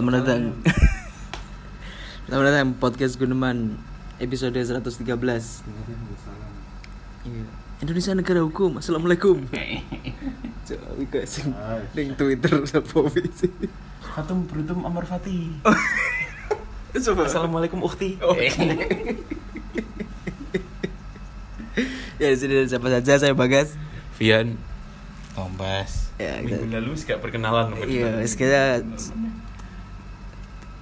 Selamat datang Selamat datang podcast Guneman Episode 113 Iya. Indonesia negara hukum Assalamualaikum Coba wika sing Ning Twitter Sapa sih Fatum Brutum Amar Fati. Coba Assalamualaikum Ukti. Oh. Ya sudah siapa saja saya Bagas Vian. Tombas. Ya, kita- Minggu lalu sih perkenalan Iya, kita.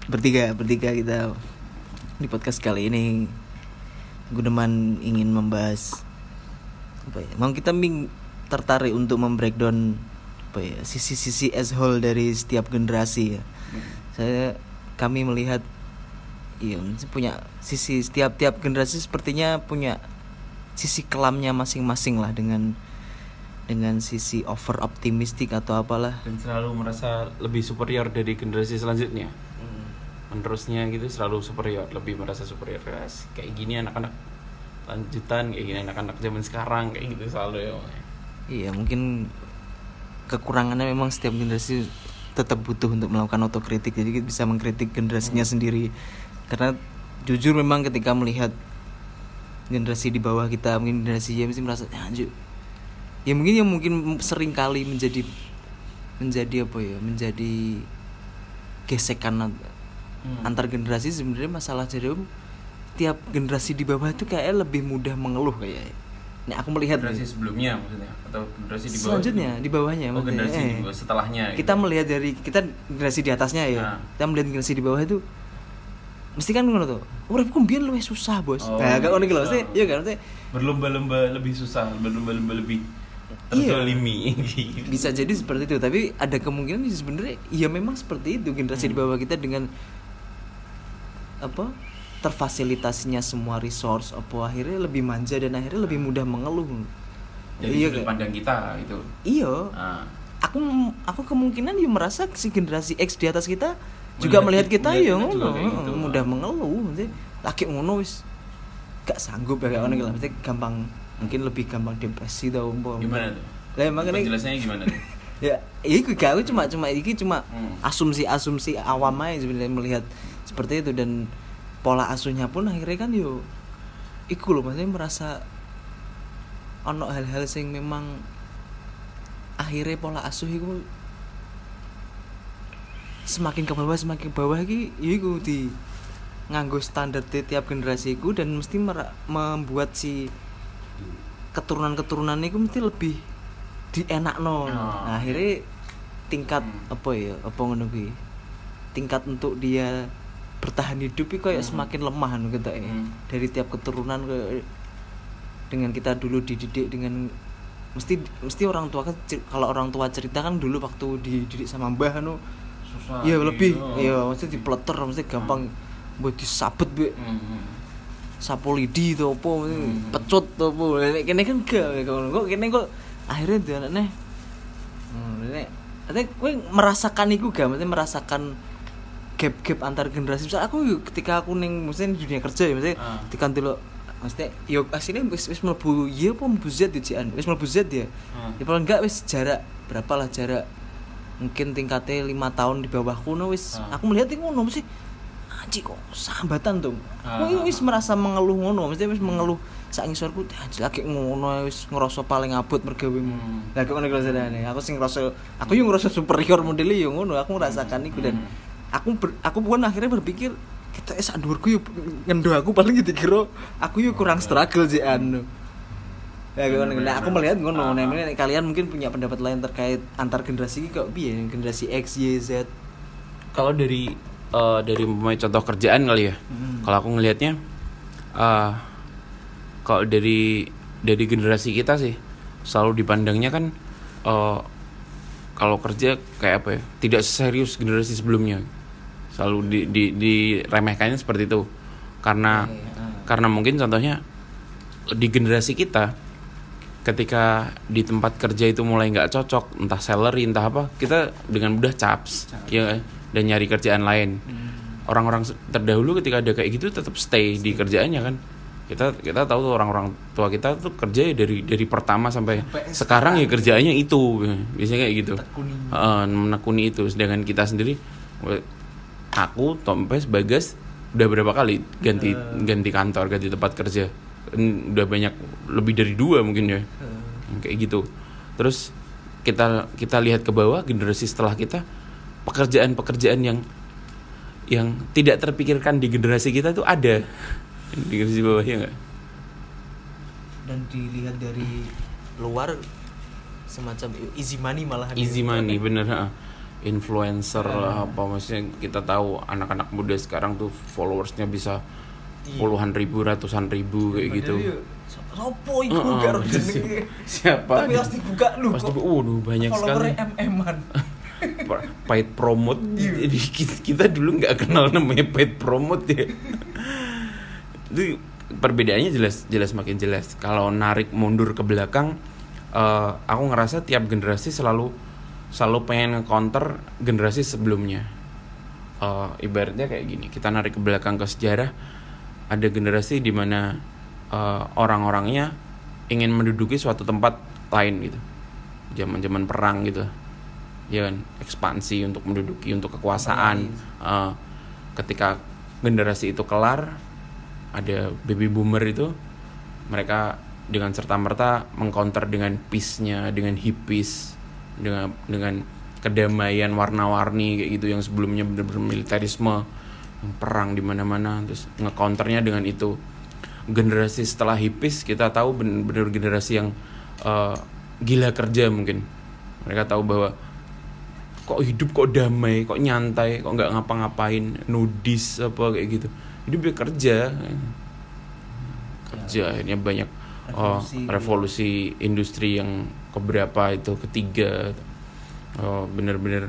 Bertiga bertiga kita di podcast kali ini Guneman ingin membahas apa ya? Mau kita ming tertarik untuk membreakdown apa ya sisi-sisi as whole dari setiap generasi ya. Saya kami melihat iya punya sisi setiap tiap generasi sepertinya punya sisi kelamnya masing-masing lah dengan dengan sisi over optimistik atau apalah Dan selalu merasa lebih superior dari generasi selanjutnya. Menerusnya gitu selalu superior, lebih merasa superior. Guys, Kayak gini anak-anak lanjutan, kayak gini anak-anak zaman sekarang, kayak gitu selalu ya. Iya mungkin kekurangannya memang setiap generasi tetap butuh untuk melakukan otokritik jadi kita bisa mengkritik generasinya sendiri karena jujur memang ketika melihat generasi di bawah kita mungkin generasi Y mesti merasa "Ya, anjir." ya mungkin yang mungkin sering kali menjadi menjadi apa ya menjadi gesekan an- Hmm. antar generasi sebenarnya masalah jadi tiap generasi di bawah itu kayak lebih mudah mengeluh kayak ini aku melihat generasi sebelumnya maksudnya atau generasi di bawah selanjutnya itu? di bawahnya oh maksudnya. generasi Eh, di bawah setelahnya kita gitu. melihat dari kita generasi di atasnya ya Nah. kita melihat generasi di bawah itu mesti kan ngono tuh uripku mbiyen luwih susah bos Oh, nah kayak ngono iki lho susah. mesti iya kan mesti berlomba-lomba lebih susah berlomba-lomba lebih Iya. terzalimi bisa jadi seperti itu tapi ada kemungkinan sebenarnya ya memang seperti itu generasi di Hmm. bawah kita dengan apa terfasilitasinya semua resource apa akhirnya lebih manja dan akhirnya lebih mudah mengeluh. Dari iya sudut pandang kita itu. Iya. Nah, aku aku kemungkinan ya merasa si generasi X di atas kita juga melihat Melihat kita ya ngono. gitu. mudah mengeluh mesti laki ngono wis gak sanggup ya kayak iki lah mesti gampang mungkin lebih gampang depresi tau gimana tuh? Lah emang ini penjelasannya gimana tuh? Ya iki gak aku cuma cuma iki cuma Hmm. asumsi-asumsi awam aja sebenarnya melihat seperti itu dan pola asuhnya pun akhirnya kan yo iku loh maksudnya merasa ono hal-hal sing memang akhirnya pola asuh itu semakin ke bawah semakin ke bawah iki iku di nganggo standar di tiap generasi iku dan mesti membuat si keturunan-keturunan itu mesti lebih dienakno. Oh. Nah, akhirnya tingkat Hmm. apa ya? Apa ngono kuwi? Tingkat untuk dia bertahan hidup itu kayak Hmm. semakin lemah anu gitu ya. Hmm. Dari tiap keturunan ke dengan kita dulu dididik dengan mesti mesti orang tua kan kalau orang tua cerita kan dulu waktu dididik sama mbah anu susah iya lebih gitu. iya mesti dipleter mesti gampang buat disabet be Hmm. sapu lidi to apa Hmm. pecut to apa kene kan gak kok kene kok akhirnya dia anaknya hmm nek nek kowe merasakan iku gak maksudnya merasakan gap-gap antar generasi misal aku yuk, ketika aku maksudnya di dunia kerja ya maksudnya Ah. ketika delok maksudnya yo asline wis wis mlebu iya apa mlebu Z ya Cian wis mlebu Z ya Ah. ya paling enggak wis jarak berapa lah jarak mungkin tingkatnya lima tahun di bawahku no wis Ah. aku melihat itu ngono mesti anjing kok sambatan tuh aku wis merasa mengeluh ngono mesti wis mengeluh sak ngisorku anjir lagi ngono wis ngerasa paling abot mergawe Hmm. lah kok ngono aku sing ngerasa aku yo ngerasa superior modelnya yo ngono aku merasakan iku dan Hmm. Aku ber- aku pun akhirnya berpikir kita es dhuwurku yo ngendo aku paling gitu kira aku yo kurang struggle sih anu Ya, bener, nah, aku melihat ngono. Ah, Nah, ah. ini kalian mungkin punya pendapat lain terkait antar generasi kok piye generasi X, Y, Z. kalau dari eh, dari contoh kerjaan kali ya Hmm. kalau aku ngelihatnya eh kalau dari dari generasi kita sih selalu dipandangnya kan eh kalau kerja kayak apa ya tidak serius generasi sebelumnya selalu di, di diremehkannya seperti itu. Karena ah. karena mungkin contohnya di generasi kita ketika di tempat kerja itu mulai nggak cocok entah salary entah apa kita dengan mudah caps ya kan? dan nyari kerjaan lain. Hmm. orang-orang terdahulu ketika ada kayak gitu tetap stay di kerjaannya kan? Kita kita tahu tuh orang-orang tua kita tuh kerja ya dari dari pertama sampai, Sampai sekarang ya kerjaannya itu biasanya kayak gitu. Tekuni. Heeh, menekuni itu. Sedangkan kita sendiri aku Tompes Bagas udah berapa kali ganti ganti kantor ganti tempat kerja. Udah banyak lebih dari dua mungkin ya. Kayak gitu. Terus kita kita lihat ke bawah generasi setelah kita pekerjaan-pekerjaan yang yang tidak terpikirkan di generasi kita tuh ada. Di generasi bawah ya nggak? Dan dilihat dari luar semacam easy money malahan easy money bener ha. Influencer lah apa maksudnya kita tahu anak-anak muda sekarang tuh followersnya bisa Iya. puluhan ribu ratusan ribu kayak gitu Sopo iku Heeh, gak ero bener sih. jenenge. siapa Tapi harus dibuka lu pasti kok. waduh banyak sekali MM-an. Pa- paid promote Iya. jadi kita, dulu nggak kenal namanya paid promote ya itu perbedaannya jelas jelas makin jelas kalau narik mundur ke belakang eh, aku ngerasa tiap generasi selalu selalu pengen counter generasi sebelumnya. Eh, ibaratnya kayak gini kita narik ke belakang ke sejarah ada generasi di mana eh, orang-orangnya ingin menduduki suatu tempat lain gitu. Zaman-zaman perang gitu. Ya kan ekspansi untuk menduduki untuk kekuasaan. Eh, ketika generasi itu kelar ada baby boomer itu mereka dengan serta merta mengcounter dengan peace-nya dengan hippies dengan dengan kedamaian warna-warni kayak gitu yang sebelumnya benar-benar militerisme perang di mana-mana terus ngecounternya dengan itu. Generasi setelah hippies kita tahu benar-benar generasi yang eh, gila kerja mungkin. Mereka tahu bahwa kok hidup kok damai kok nyantai kok nggak ngapa-ngapain nudis apa kayak gitu. Hidup ya kerja. Kerja akhirnya banyak oh, Revolusi. revolusi industri yang keberapa itu ketiga. Oh, bener-bener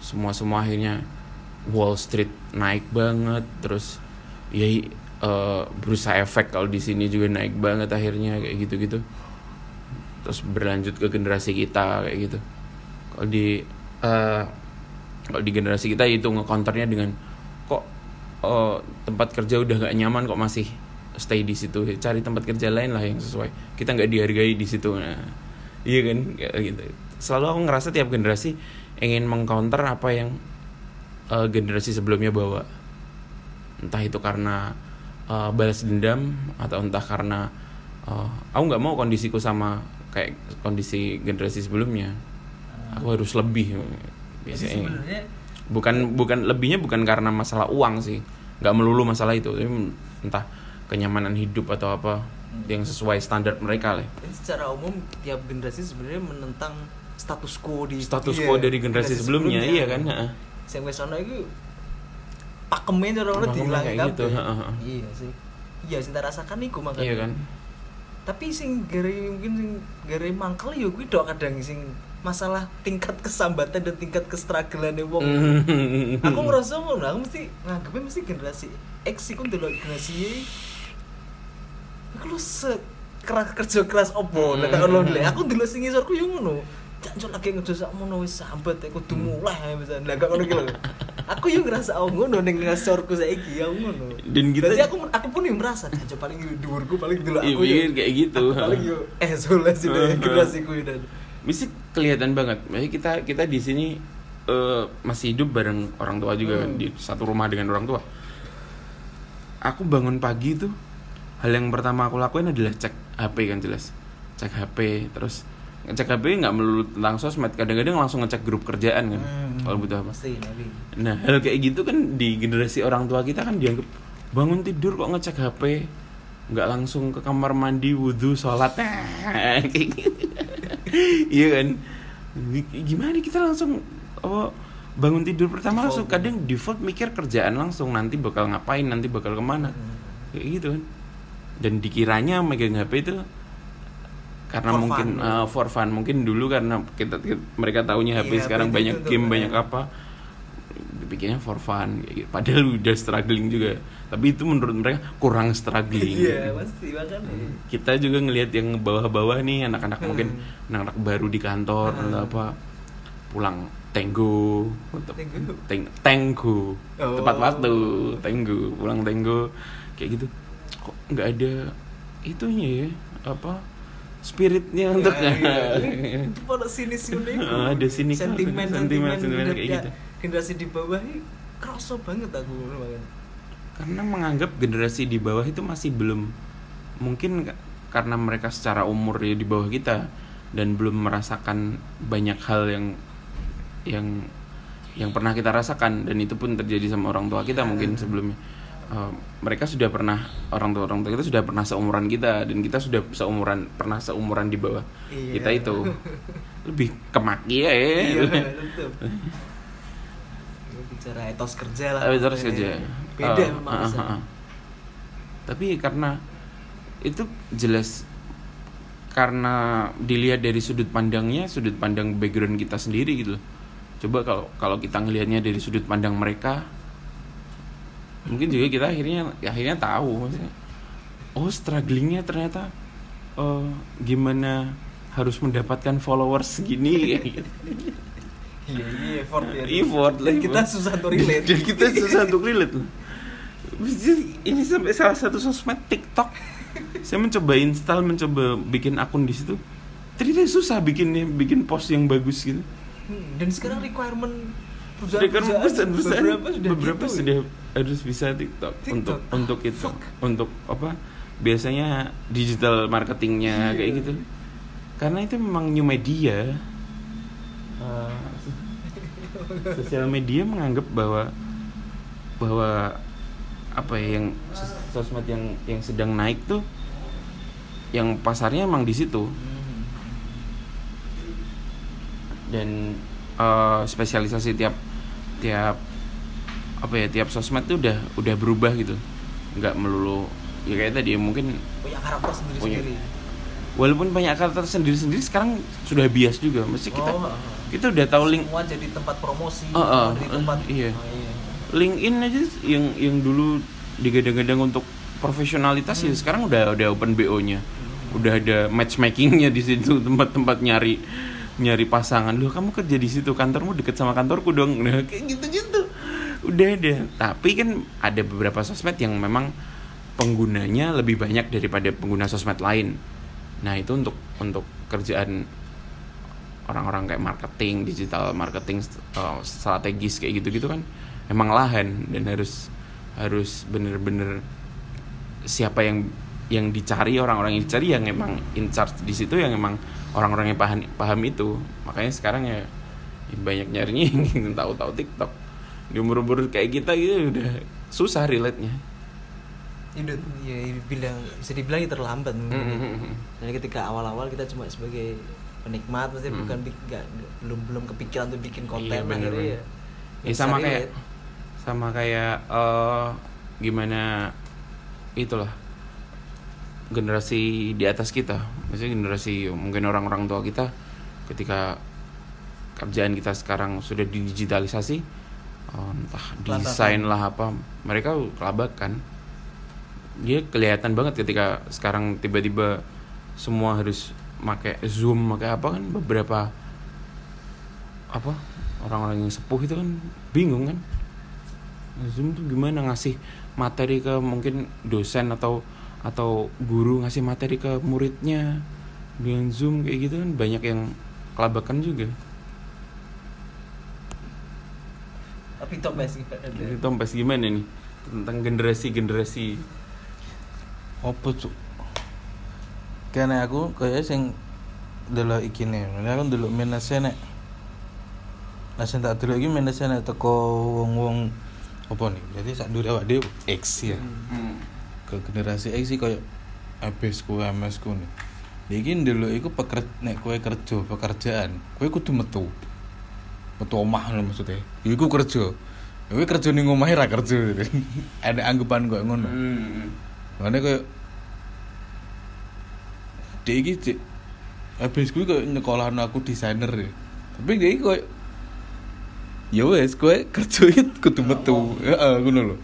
semua semua akhirnya Wall Street naik banget terus ya eh, berusaha efek kalau di sini juga naik banget akhirnya kayak gitu-gitu. Terus berlanjut ke generasi kita kayak gitu. Kalau di eh, kalau di generasi kita itu ngecounternya dengan kok eh, tempat kerja udah nggak nyaman kok masih stay di situ? Cari tempat kerja lain lah yang sesuai. Kita nggak dihargai di situ. Nah iya kan? Gitu. Selalu aku ngerasa tiap generasi ingin mengcounter apa yang eh, generasi sebelumnya bawa. Entah itu karena eh, balas dendam atau entah karena eh, aku nggak mau kondisiku sama kayak kondisi generasi sebelumnya. Aku harus lebih biasanya. bukan bukan lebihnya bukan karena masalah uang sih. Nggak melulu masalah itu tapi entah kenyamanan hidup atau apa yang sesuai standar mereka lah Jadi secara umum tiap generasi sebenarnya menentang status quo di status iya, quo dari generasi, sebelumnya, iya kan heeh. Sing wis ana iku pakemnya cara ora Pakemnya dihilangi kabeh. gitu. Iya sih. Iya sing tak rasakan iku makanya. iya kan Tapi sing gare mungkin sing gare mangkel ya kuwi dok kadang sing masalah tingkat kesambatan dan tingkat kestruggleane wong. Hmm. aku ngerasa ngono, aku mesti nganggepnya mesti generasi X iku ndelok generasi Y. Lu se keras kerja keras opo nek tak ono ndelok. Aku ndelok sing ngisorku yo ngono. Jancuk lagi ngejo sakmono wis sambat aku kudu mulai bisa. Lah gak ngono iki lho. Aku yo ngerasa oh ngono ning ngisorku saiki ya ngono. Dan kita- Berarti aku aku pun yang merasa jancuk paling dhuwurku paling dulu Iya, aku yo. kayak gitu. Aku paling yo eh deh Heeh. generasiku dan. mesti kelihatan banget Maksudnya kita kita di sini eh, masih hidup bareng orang tua juga Hmm. di satu rumah dengan orang tua aku bangun pagi tuh hal yang pertama aku lakuin adalah cek HP kan jelas cek HP terus ngecek HP nggak melulu tentang sosmed kadang-kadang langsung ngecek grup kerjaan kan Hmm. kalau butuh apa Pasti. Nah, hal kayak gitu kan di generasi orang tua kita kan dianggap bangun tidur kok ngecek HP, nggak langsung ke kamar mandi, wudhu, sholat, kayak gitu. iya kan? Gimana kita langsung apa bangun tidur pertama Default. langsung kadang default mikir kerjaan langsung nanti bakal ngapain, nanti bakal ke mana, Hmm. kayak gitu kan? Dan dikiranya megang HP itu karena For fun, mungkin ya. uh, for fun mungkin dulu karena kita, kita- mereka taunya HP Iya, sekarang banyak itu game banyak apa dipikirnya for fun gitu. padahal udah struggling juga tapi itu menurut mereka kurang struggling Iya, pasti makanya. kita juga ngelihat yang bawah-bawah nih anak-anak Hmm. mungkin anak-anak baru di kantor Hmm. atau apa pulang tenggo Tenggo? teng tenggo Oh. tepat waktu tenggo pulang tenggo kayak gitu kok nggak ada itunya ya apa spiritnya untuk iya. itu pada sinis unik Ah, ada sinis sentimen sentimen, sentimen kayak gitu. generasi di bawah ini kerasa banget aku banget karena menganggap generasi di bawah itu masih belum mungkin ka- karena mereka secara umur ya di bawah kita dan belum merasakan banyak hal yang yang yang pernah kita rasakan dan itu pun terjadi sama orang tua kita mungkin sebelumnya Eh, mereka sudah pernah orang tua orang tua kita sudah pernah seumuran kita dan kita sudah seumuran pernah seumuran di bawah Iya. kita itu lebih kemaki ya iya tentu bicara etos kerja lah Eh, terus aja. beda Eh, memang eh, rasanya. eh, eh. Tapi karena itu jelas karena dilihat dari sudut pandangnya, sudut pandang background kita sendiri gitu. loh. Coba kalau kalau kita ngelihatnya dari sudut pandang mereka, mungkin juga kita akhirnya akhirnya tahu maksudnya, oh strugglingnya ternyata eh, gimana harus mendapatkan followers segini gitu. iya iya effort ya Effort lah, kita susah untuk relate Dan kita susah untuk relate loh. Ini sampai salah satu sosmed TikTok. Saya mencoba install, mencoba bikin akun di situ. Ternyata susah bikinnya, bikin post yang bagus gitu. Hmm, dan sekarang requirement Sudah kan perusahaan, perusahaan, beberapa sudah beberapa gitu, sudah ya. Harus bisa TikTok, TikTok. untuk untuk itu, Fuck. untuk apa? Biasanya digital marketingnya Iya. kayak gitu. Karena itu memang new media. Eh, sosial media menganggap bahwa bahwa apa ya yang sos- sosmed yang yang sedang naik tuh yang pasarnya emang di situ Hmm. dan eh, spesialisasi tiap tiap apa ya tiap sosmed tuh udah udah berubah gitu nggak melulu ya kayak tadi mungkin punya karakter sendiri sendiri walaupun banyak karakter sendiri sendiri sekarang sudah bias juga mesti kita Oh, kita udah tahu link semua jadi tempat promosi Oh, oh, jadi tempat eh, iya. Oh, iya. LinkedIn aja yang yang dulu digadang-gadang untuk profesionalitas ya sekarang udah udah open BO-nya. Udah ada matchmakingnya di situ tempat-tempat nyari nyari pasangan. Loh, kamu kerja di situ, kantormu deket sama kantorku dong. Nah, kayak gitu-gitu. Udah ada. Tapi kan ada beberapa sosmed yang memang penggunanya lebih banyak daripada pengguna sosmed lain. Nah, itu untuk untuk kerjaan orang-orang kayak marketing, digital marketing uh, strategis kayak gitu-gitu kan emang lahan dan harus harus bener-bener siapa yang yang dicari orang-orang yang dicari yang emang in charge di situ yang emang orang-orang yang paham paham itu makanya sekarang ya, ya banyak nyarinya yang tahu-tahu TikTok di umur-umur kayak kita gitu udah susah relate nya udah ya bilang bisa dibilang ya terlambat mungkin. Mm-mm. Dan ketika awal-awal kita cuma sebagai penikmat maksudnya Mm. bukan bik- nggak belum belum kepikiran untuk bikin konten Iya, bener, akhirnya bener. ya. Ya, sama kayak sama kayak eh gimana itulah generasi di atas kita maksudnya generasi mungkin orang-orang tua kita ketika kerjaan kita sekarang sudah digitalisasi eh, entah desain lah apa. Mereka kelabakan dia kelihatan banget ketika sekarang tiba-tiba semua harus pakai zoom pakai apa kan. Beberapa apa orang-orang yang sepuh itu kan bingung kan. Zoom tuh gimana? Ngasih materi ke mungkin dosen atau atau guru ngasih materi ke muridnya. Dengan zoom kayak gitu kan banyak yang kelabakan juga tapi Thomas gitu. Jadi Tompas gimana nih tentang generasi-generasi Apa cuk? Karena aku kayak sing delok iki nih. Ini aku delok minusnya nek. Nah sing tak delok iki minusnya nek teko wong-wong apa nih? Jadi sak dure awak dhewe X ya. Ke generasi X sih kayak MS ku MS ku nih. Iki ndelok iku pekerja nek kowe kerja pekerjaan, kowe kudu metu. Metu omah lho maksudnya. Iku kerja. Kowe kerja ning omahe ra kerja. Ada anggapan kok ngono. Hmm. Makanya kayak dia iki cek habis gue kayak nyekolahan aku desainer ya. Tapi dia iki kayak ya wes gue kerja itu kudu metu. Heeh, ngono lho.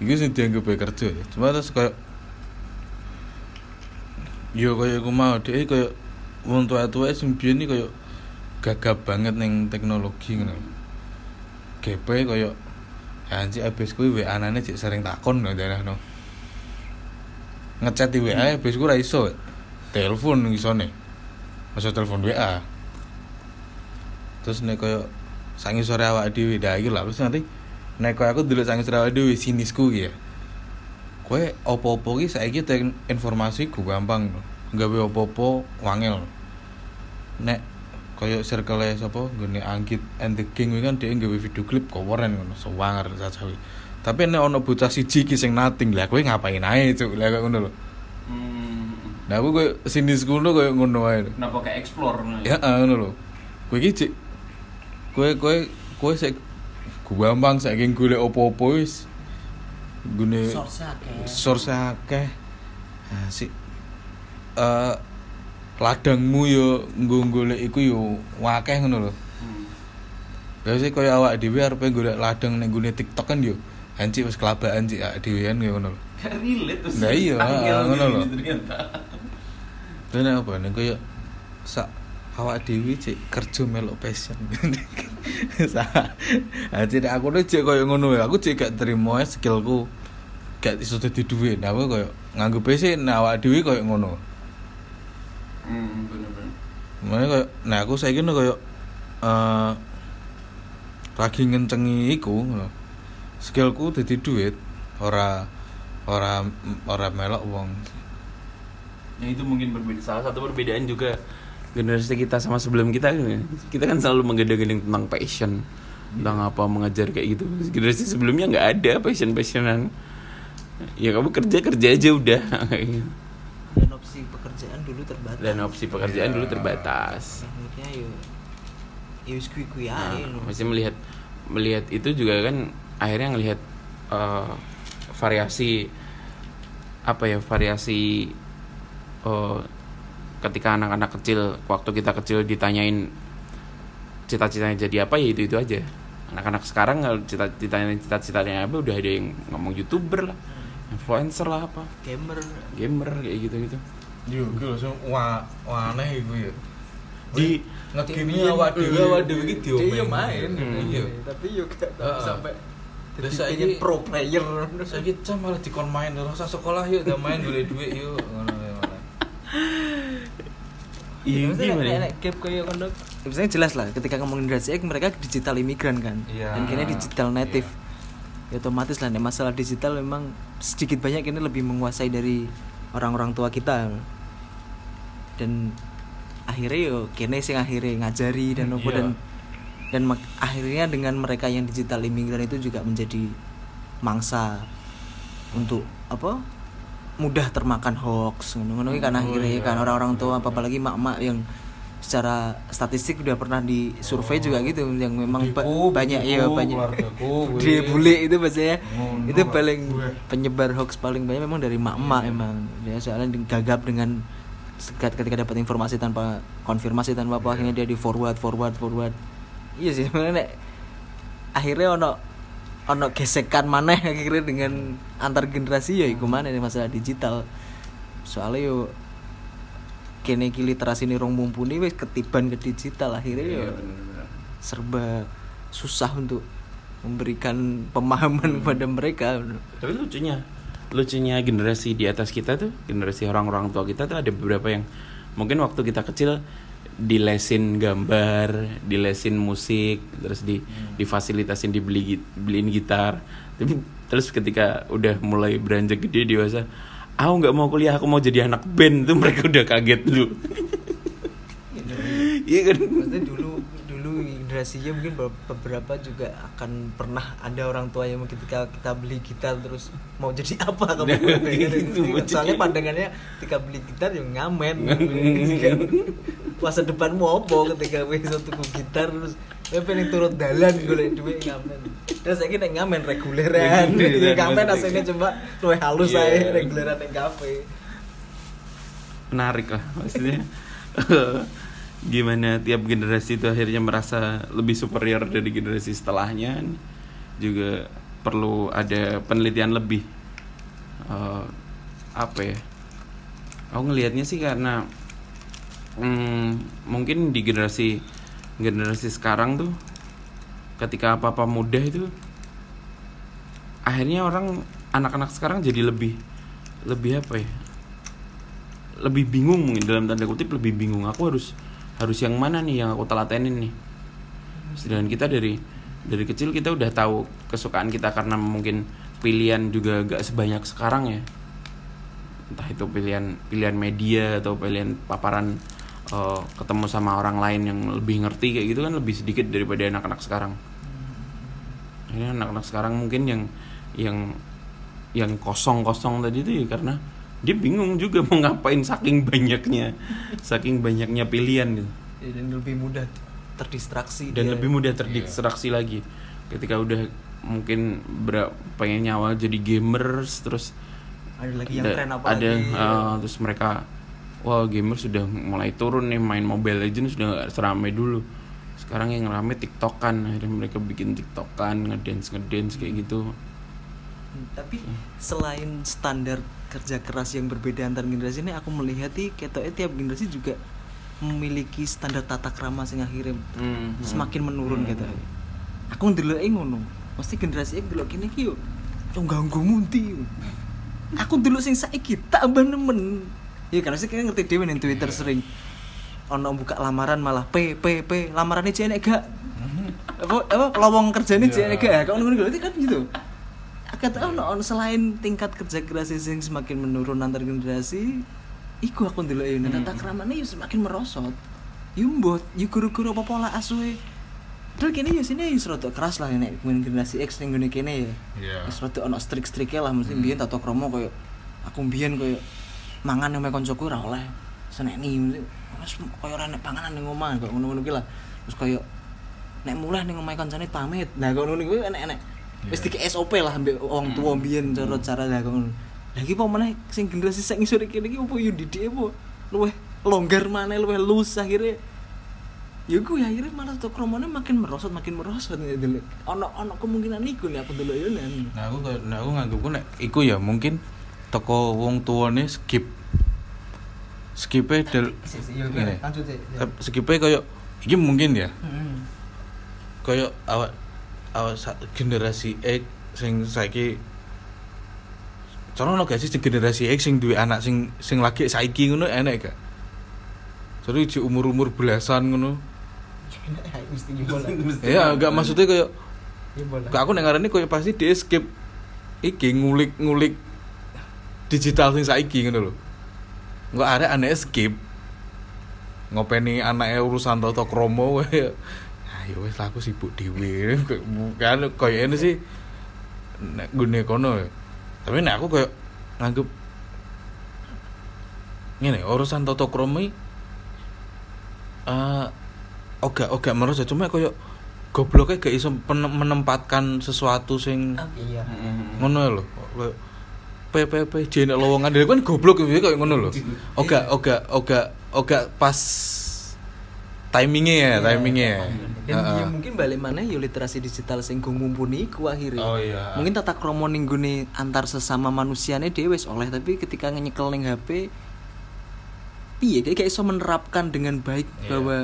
Iki sing dianggap kerja ya. Cuma terus kayak yo kayak aku mau dia kayak wong tua-tua sing biyen iki kayak gagap banget ning teknologi ngono. Gepe kayak anjir habis kuwi WA anane cek sering takon no. ngechat di WA besok ora iso telepon isone masa telepon WA terus nek koyo sangi sore awak dhewe dah iki lah. Terus nanti nek koyo aku dulu sangi sore awak dhewe sinisku iki ya. Kowe opo-opo ki saiki informasi ku gampang gawe opo-opo wangel. Nek koyo circle sapa? Nggone Anggit and the King kan dhek gawe video klip keren ngono sewanger sacawi tapi nek ono bocah siji ki sing nating lah kowe ngapain ae cuk? Lah kok ngono lho. Hmm. nah aku koyo sinis ngono koyo ngono ae kenapa kayak explore no? ya? Ah, ngono lho. Kowe iki cik kowe kowe kowe sik gampang saiki golek opo-opo wis. Gune Source akeh. source akeh. Nah, si eh ladangmu yo nggo golek iku yo wakeh ngono lho Hmm. Biasanya kaya awak dhewe arepe golek ladang ning gune TikTok kan yo hancik wis kelabakan cik awak dhewe kan ngono lho. Relate terus Nah, iya, ngono lho. Dene apa ning kaya sak awak dhewe cik kerja melok passion. Sa. Hancik nek aku cik kaya ngono ya. Aku cik gak terima skillku gak iso dadi dhuwit. Nah, aku kaya nganggo PC nek awak dhewe kaya ngono. Hmm, bener-bener. Makanya kaya nah aku saiki ngono kaya eh lagi ngencengi iku. Skillku dadi duit ora ora ora melok wong. Ya itu mungkin berbeda. Salah satu perbedaan juga generasi kita sama sebelum kita kita kan selalu menggadang-gadang tentang passion tentang apa mengajar kayak gitu generasi sebelumnya nggak ada passion passionan ya kamu kerja kerja aja udah opsi pekerjaan dulu terbatas. dan opsi pekerjaan Iya. dulu terbatas akhirnya yo yo wis kuwi-kuwi nah, masih melihat melihat itu juga kan akhirnya ngelihat eh, variasi apa ya variasi eh, ketika anak-anak kecil waktu kita kecil ditanyain cita-citanya jadi apa ya itu itu aja anak-anak sekarang cita-citanya cita-citanya apa udah ada yang ngomong youtuber lah influencer lah apa? Gamer. Gamer kayak gitu gitu Yo, iki langsung wah wah aneh iku ya. Di- ngegame awak dhewe. awak dhewe iki Dia yo diomen. main, Hmm. Iya. tapi yo gak sampai jadi saiki- pengen pro player. Saiki cam malah dikon main. Usah sekolah yuk udah main golek duit yuk ya iya gimana? gap kayak kono misalnya jelas lah ketika ngomongin generasi X mereka digital imigran kan? Iya. dan kini digital native ya otomatis lah nek masalah digital memang sedikit banyak ini lebih menguasai dari orang-orang tua kita dan akhirnya yo kene sing akhirnya ngajari dan apa Iya. dan dan mak- akhirnya dengan mereka yang digital imigran itu juga menjadi mangsa untuk apa mudah termakan hoax ngono-ngono kan Oh, akhirnya iya. kan orang-orang tua apa apalagi mak-mak yang secara statistik udah pernah di survei juga gitu yang memang banyak ya banyak. dia bule itu biasanya. Ngono, itu paling Gue. penyebar hoax paling banyak memang dari mak-mak emang. Dia soalnya di- gagap dengan ketika dapat informasi tanpa konfirmasi tanpa apa akhirnya dia di forward forward. Forward iya sih sebenarnya akhirnya ono ono gesekan mana akhirnya dengan antar generasi ya iku mana nih masalah digital. Soalnya yo kene iki literasi ini rong mumpuni wis ketiban ke digital akhirnya yo Iya, bener-bener. serba susah untuk memberikan pemahaman kepada mereka Tapi lucunya, lucunya generasi di atas kita tuh, generasi orang-orang tua kita tuh ada beberapa yang mungkin waktu kita kecil dilesin gambar, dilesin musik, terus di difasilitasin dibeli beliin gitar. Tapi terus ketika udah mulai beranjak gede dewasa, aku nggak mau kuliah, aku mau jadi anak band tuh mereka udah kaget dulu. Iya kan? Maksudnya dulu dulu generasinya mungkin be- beberapa juga akan pernah ada orang tua yang ketika kita beli gitar terus mau jadi apa kamu Nah, gitu. gitu, soalnya maksudnya. pandangannya ketika beli gitar yang ngamen masa depanmu apa ketika iso tuku gitar terus kowe pengen turun dalan golek duit ngamen. Terus saya nek ngamen reguleran. Reguleran, ngamen maksudnya. aslinya coba luwih halus Iya. aja reguleran ning kafe. Menarik lah maksudnya. Gimana tiap generasi itu akhirnya merasa lebih superior dari generasi setelahnya. Juga perlu ada penelitian lebih. Eh, apa ya? Aku ngelihatnya sih karena hmm, mungkin di generasi generasi sekarang tuh ketika apa apa mudah itu akhirnya orang anak-anak sekarang jadi lebih lebih apa ya? Lebih bingung mungkin dalam tanda kutip lebih bingung. Aku harus harus yang mana nih yang aku telatenin nih? Sedangkan kita dari dari kecil kita udah tahu kesukaan kita karena mungkin pilihan juga gak sebanyak sekarang ya. Entah itu pilihan pilihan media atau pilihan paparan eh, ketemu sama orang lain yang lebih ngerti kayak gitu kan lebih sedikit daripada anak-anak sekarang. Ini anak-anak sekarang mungkin yang yang yang kosong-kosong tadi itu ya karena dia bingung juga mau ngapain saking banyaknya saking banyaknya pilihan gitu. Ya, dan lebih mudah terdistraksi dan dia. lebih mudah terdistraksi lagi. Ketika udah mungkin ber- pengen nyawa jadi gamers terus ada lagi yang ada, tren apa ada lagi? uh, terus mereka wah gamers sudah mulai turun nih main Mobile Legends sudah nggak seramai dulu. Sekarang yang rame tiktokan akhirnya mereka bikin tiktokan ngedance ngedance kayak gitu. Hmm, tapi selain standar kerja keras yang berbeda antar generasi ini aku melihat ketoknya tiap generasi juga memiliki standar tata krama sing akhirnya Hmm, semakin menurun gitu aku ndelok ngono mesti generasi iki ndelok kene iki yo ganggu mundi aku ndelok sing saiki tambah nemen ya karena sih kayaknya ngerti dhewe ning Twitter sering. Ono buka lamaran malah P P P lamarannya cewek gak. Apa apa lowong kerjanya cewek gak kau ngono ngono kan gitu. Kata ono ono selain tingkat kerja keras yang semakin menurun antar generasi iku aku ndelok yo tata kramane yo semakin merosot. Yo mbot yo guru-guru apa pola asuhe. Padahal kene ya sini ya serotok keras lah nek main generasi X ning ngene kene ya. Iya. Wis rada ono strik-strike lah mesti mbiyen tata krama koyo aku mbiyen koyo mangan nang koncoku ora oleh seneni wis koyo ora nek panganan ning omah kok ngono-ngono ki lah. Terus koyo nek mulai ning omahe kancane pamit. Nah ngono kuwi enek-enek. Wis dike SOP lah ambek wong tuwa mbiyen cara cara lah ngono. Lah iki apa meneh sing generasi sak ngisor kene iki opo yo didike apa luweh longgar maneh luweh lus akhirnya ya gue akhirnya malah tuh kromone makin merosot makin merosot nih dulu ono ono kemungkinan iku nih aku dulu ya nen Nah aku nah aku nganggepku nek iku ya mungkin toko wong tuane skip skipe del Gini. Eh, skipe kayak iki mungkin ya kayak awak awak sa- generasi X sing saiki Soalnya ono gak sih generasi X sing duwe anak sing sing lagi saiki ngono enek gak? Jadi di umur-umur belasan ngono. mesti bola Ya gak maksudnya kayak ya bola Kak aku nang ngarani koyo pasti dia skip iki ngulik-ngulik digital sing saiki ngono lho. Enggak ada aneh skip. Ngopeni anaknya urusan tata kromo. Ayo wis lah aku sibuk dhewe. Kan koyo ini sih nek gune kono. ya. Tapi nek aku koyo nganggep ngene urusan tata kromo iki eh oga oga merasa cuma koyo gobloknya gak iso menempatkan sesuatu sing iya ngono lho PPP jenek lowongan dia kan goblok gitu kayak ngono lho oga oga oga oga pas timingnya ya timingnya ya dan Heeh. ya mungkin balik mana ya literasi digital sing mumpuni iku akhirnya Oh, iya. mungkin tata kromo ning gone antar sesama manusiane dhewe wis oleh tapi ketika nyekel ning HP piye kayak iso menerapkan dengan baik Iya. bahwa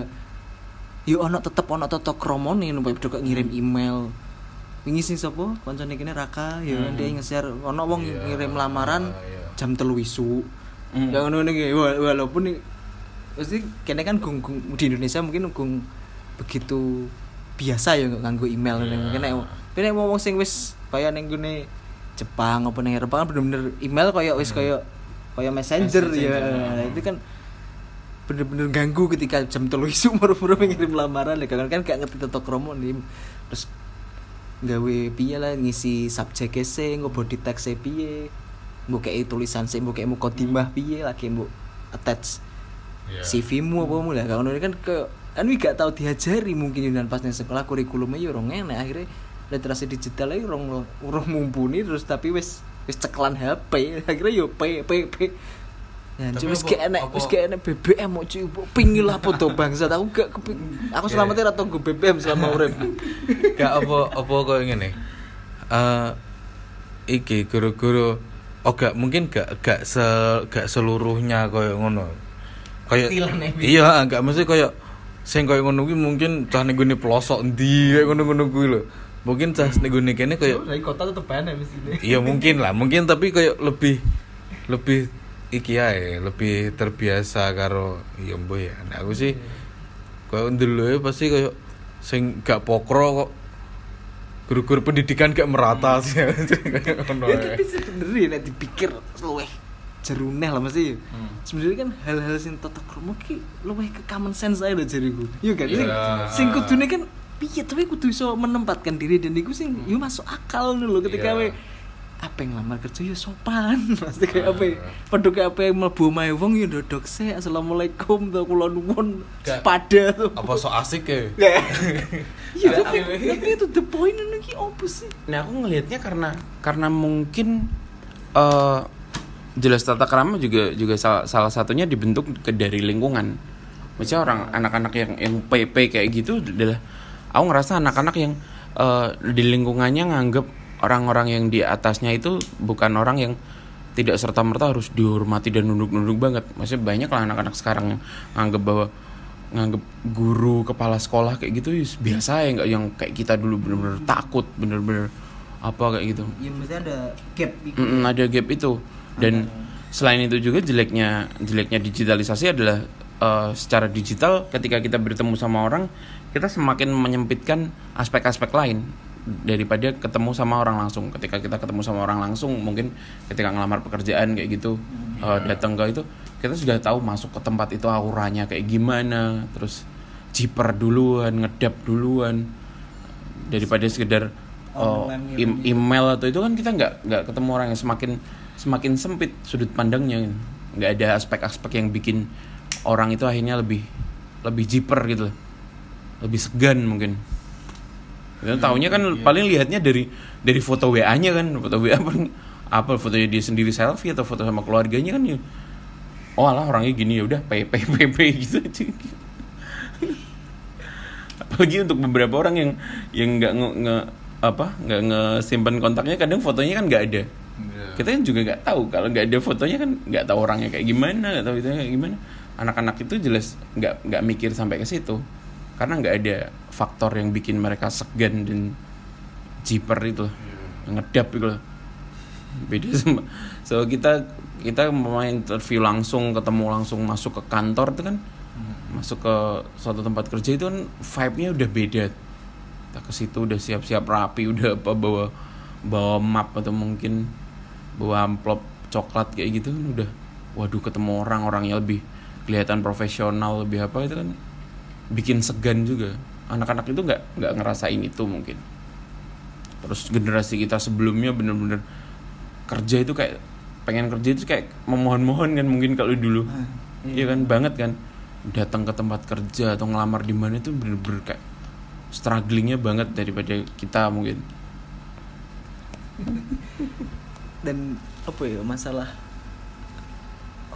yo ono tetep ono tata numpak kok ngirim email wingi sing sapa? Kancane kene Raka ya dia nge-share. Ono wong Iya, ngirim lamaran iya. jam telu isu. Hmm. ya ngono ngene Wa- walaupun nih pasti kene kan gung, gung- di Indonesia mungkin gung begitu biasa ya nganggo email Iya. yeah. kene kene wong sing wis kaya ning gone Jepang apa ning Eropa kan bener-bener email kaya wis kaya kaya messenger, ya. Nah, itu kan bener-bener ganggu ketika jam telu isu baru-baru ngirim lamaran. Ya kan kan gak ngerti tata kromo nih. Terus gawe piye lah ngisi subjek sing nggo body text piye mbok kei tulisan sing mbok kei mukadimah piye lagi mbok attach Iya. CV-mu apa mu lah. Kalau kan ke kan gak tau diajari mungkin dan pas nang sekolah kurikulumnya ya orang enak. Akhirnya literasi digital aja orang orang mumpuni terus tapi wis wis ceklan HP akhirnya yo P P P Ya, wis apa- kayak enek, apa- wis kayak enek BBM mau cuy, pingin lah foto bangsa, aku gak keping, aku selama ini rata gue BBM selama urip. gak apa apa koyo ngene? Eh iki guru-guru oh gak mungkin gak gak se gak seluruhnya koyo ngono. Kayak iya gak mesti koyo sing koyo ngono kuwi mungkin cah ning gone pelosok ndi kayak ngono-ngono kuwi lho. Mungkin cah ning gone kene koyo Dari kota tetep enek mesti. Iya mungkin lah mungkin tapi kayak lebih lebih iki ae lebih terbiasa karo ya mbok ya. Nek aku sih koyo ndeloke pasti koyo sing gak pokro kok guru-guru pendidikan gak merata sih. Kayak ngono ya tapi sebenarnya nek dipikir luweh jeruneh lah mesti. Hmm. sebenarnya kan hal-hal sing tata krama ki luweh ke common sense aja lho jariku. Iya kan sing, Iya. sing kudune kan piye tapi kudu iso menempatkan diri dan iku sing yo masuk akal lho ketika Iya. we apa yang lamar kerja? Ya sopan. Pasti kayak Ah. apa ya? Padha kayak apa yang mlebu omahe wong ya ndodok se assalamualaikum to kula nuwun. Sepada tuh apa so asik ya? Iya tapi tapi itu the point ini opo sih? Nah aku ngelihatnya karena karena mungkin eh jelas tata krama juga juga salah, salah satunya dibentuk ke dari lingkungan. Maksudnya orang anak-anak yang yang PP kayak gitu adalah aku ngerasa anak-anak yang eh, di lingkungannya nganggep orang-orang yang di atasnya itu bukan orang yang tidak serta merta harus dihormati dan nunduk-nunduk banget. Maksudnya banyak lah anak-anak sekarang yang nganggep bahwa nganggep guru kepala sekolah kayak gitu ya biasa ya nggak yang kayak kita dulu bener-bener takut bener-bener apa kayak gitu. Ya ada gap Mm-mm, ada gap itu. Dan selain itu juga jeleknya jeleknya digitalisasi adalah eh, secara digital ketika kita bertemu sama orang kita semakin menyempitkan aspek-aspek lain daripada ketemu sama orang langsung. Ketika kita ketemu sama orang langsung mungkin ketika ngelamar pekerjaan kayak gitu eh, datang ke itu kita sudah tahu masuk ke tempat itu auranya kayak gimana. Terus jiper duluan ngedap duluan daripada sekedar oh, Online im- email atau itu kan kita nggak nggak ketemu orang yang semakin semakin sempit sudut pandangnya. Gitu. nggak ada aspek-aspek yang bikin orang itu akhirnya lebih lebih jiper gitu loh. Lebih segan mungkin kita tahunya kan paling lihatnya dari dari foto WA-nya kan foto WA paling apa fotonya dia sendiri selfie atau foto sama keluarganya kan ya oh alah orangnya gini ya udah p p p p gitu aja. Apalagi untuk beberapa orang yang yang nggak nge, nge- apa nggak ngesimpan kontaknya kadang fotonya kan nggak ada. Kita kan juga nggak tahu kalau nggak ada fotonya kan nggak tahu orangnya kayak gimana nggak tahu itu kayak gimana. Anak-anak itu jelas nggak nggak mikir sampai ke situ karena nggak ada faktor yang bikin mereka segan dan jiper itu loh. Yang ngedap itu loh. Beda sama so kita kita main interview langsung ketemu langsung masuk ke kantor itu kan masuk ke suatu tempat kerja itu kan vibe-nya udah beda. Kita ke situ udah siap-siap rapi udah apa bawa bawa map atau mungkin bawa amplop coklat kayak gitu kan udah. Waduh ketemu orang orangnya lebih kelihatan profesional lebih apa itu kan bikin segan juga anak-anak itu nggak nggak ngerasain itu mungkin. Terus generasi kita sebelumnya bener-bener kerja itu kayak pengen kerja itu kayak memohon-mohon kan mungkin kalau dulu. Iya kan banget kan. Datang ke tempat kerja atau ngelamar di mana itu bener-bener kayak strugglingnya banget daripada kita mungkin. Dan apa ya masalah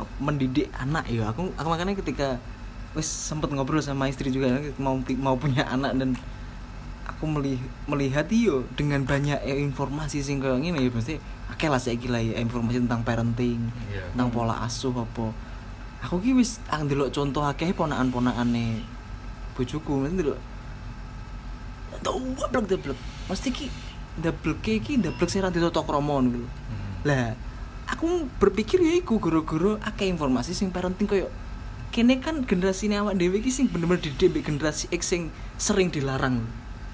oh, mendidik anak ya aku aku makanya ketika wes sempet ngobrol sama istri juga mau mau punya anak dan aku melihat melihat iyo dengan banyak ya, informasi sing kayak gini ya pasti akeh lah saya gila ya informasi tentang parenting Iya. tentang pola asuh apa aku ki wis ah ndelok contoh akeh ponakan-ponakane bojoku mesti ndelok tau blek blek mesti ki double ki ki double sing ra ditata krama ngono lho. Lah, aku berpikir ya iku guru-guru akeh informasi sing parenting koyo kene kan generasi awak dhewe iki sing bener-bener didik mbek generasi X sing sering dilarang.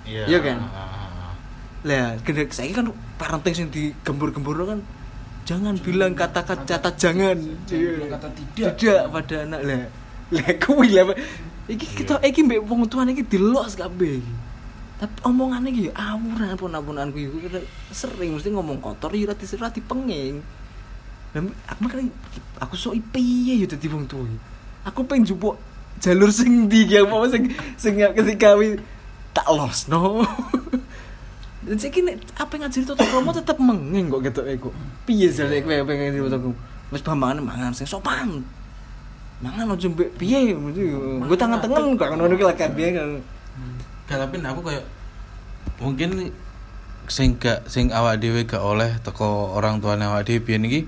Iya kan? Lah, generasi saiki kan parenting sing digembur-gembur kan jangan bilang kata-kata kata jangan. bilang kata tidak. Tidak pada anak lah. Lah kuwi lah. Iki kita iki mbek wong tuane iki dilos kabeh iki. Tapi omongannya gitu, awuran pun ampunan gue sering mesti ngomong kotor ya rati rati pengeng. Dan aku makanya aku so piye ya dadi wong tuwa. Aku pengen jupuk jalur sing ndi ki apa sing sing ketika wi tak los no. Dan saya kini apa yang ngajari toto kromo tetap mengeng kok gitu kok. Piye jare kowe pengen di toto Wis mangan mangan sing sopan. Mangan aja mbek piye gue tangan tengen kok ngono ki lah kabeh kan. Tapi aku kayak mungkin sing gak sing awak dhewe gak oleh teko orang tuane awak dhewe biyen iki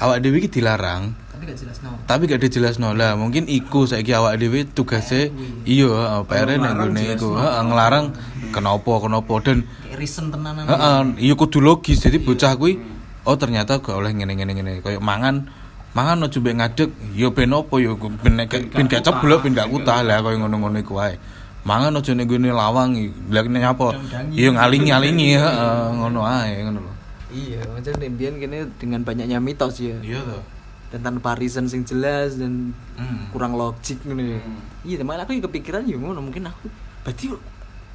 awak dhewe iki dilarang. Tapi gak jelas no. tapi gak dijelasno lah mungkin iku saiki awak dhewe tugase iya heeh, PR nang ngene iku. heeh nglarang kenapa kenapa dan reason tenanan. heeh iya kudu logis. Jadi bocah kuwi oh ternyata gak oleh ngene ngene ngene. Kayak mangan mangan ojo mbek ngadeg. Ya ben opo ya ben ben gak ceblok ben gak kutah. Lah koyo ngono-ngono iku wae. Mangan ojo gone lawang lha apa? Ya ngalingi-alingi heeh ngono ae ngono lho Iya, macam mbiyen kene dengan banyaknya mitos ya. iya to Dan tanpa reason sing jelas dan Hmm. kurang logik ya. Hmm. Iya, malah aku juga kepikiran ya ngono, mungkin aku berarti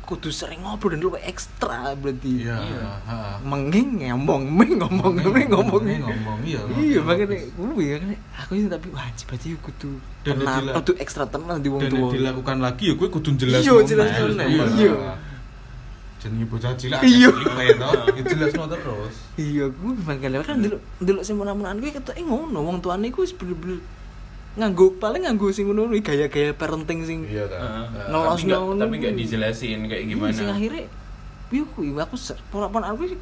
kudu sering ngobrol dan lu ekstra berarti. iya heeh Menging ngomong, meng ngomong, meng ngomong. Ngomong, iya. Iya, makanya gue ya kan aku sih tapi wah anjir, berarti aku kudu Dan tenang, kudu ekstra tenang di wong dan tua. nek dilakukan lagi ya gue kudu jelas Iya, jelas meneh, iya. Jenenge bocah cilik Iya. to ya jelas terus Iya, gue makanya kan dulu dulu sing menamunan gue kata eh ngono wong tuane gue bener-bener nganggo paling nganggo sing ngono kuwi gaya-gaya parenting sing iya ta Heeh. Ngelos tapi nggak ngono. tapi nggak dijelasin kayak gimana Sing akhirnya piye kuwi aku pola-pola aku sih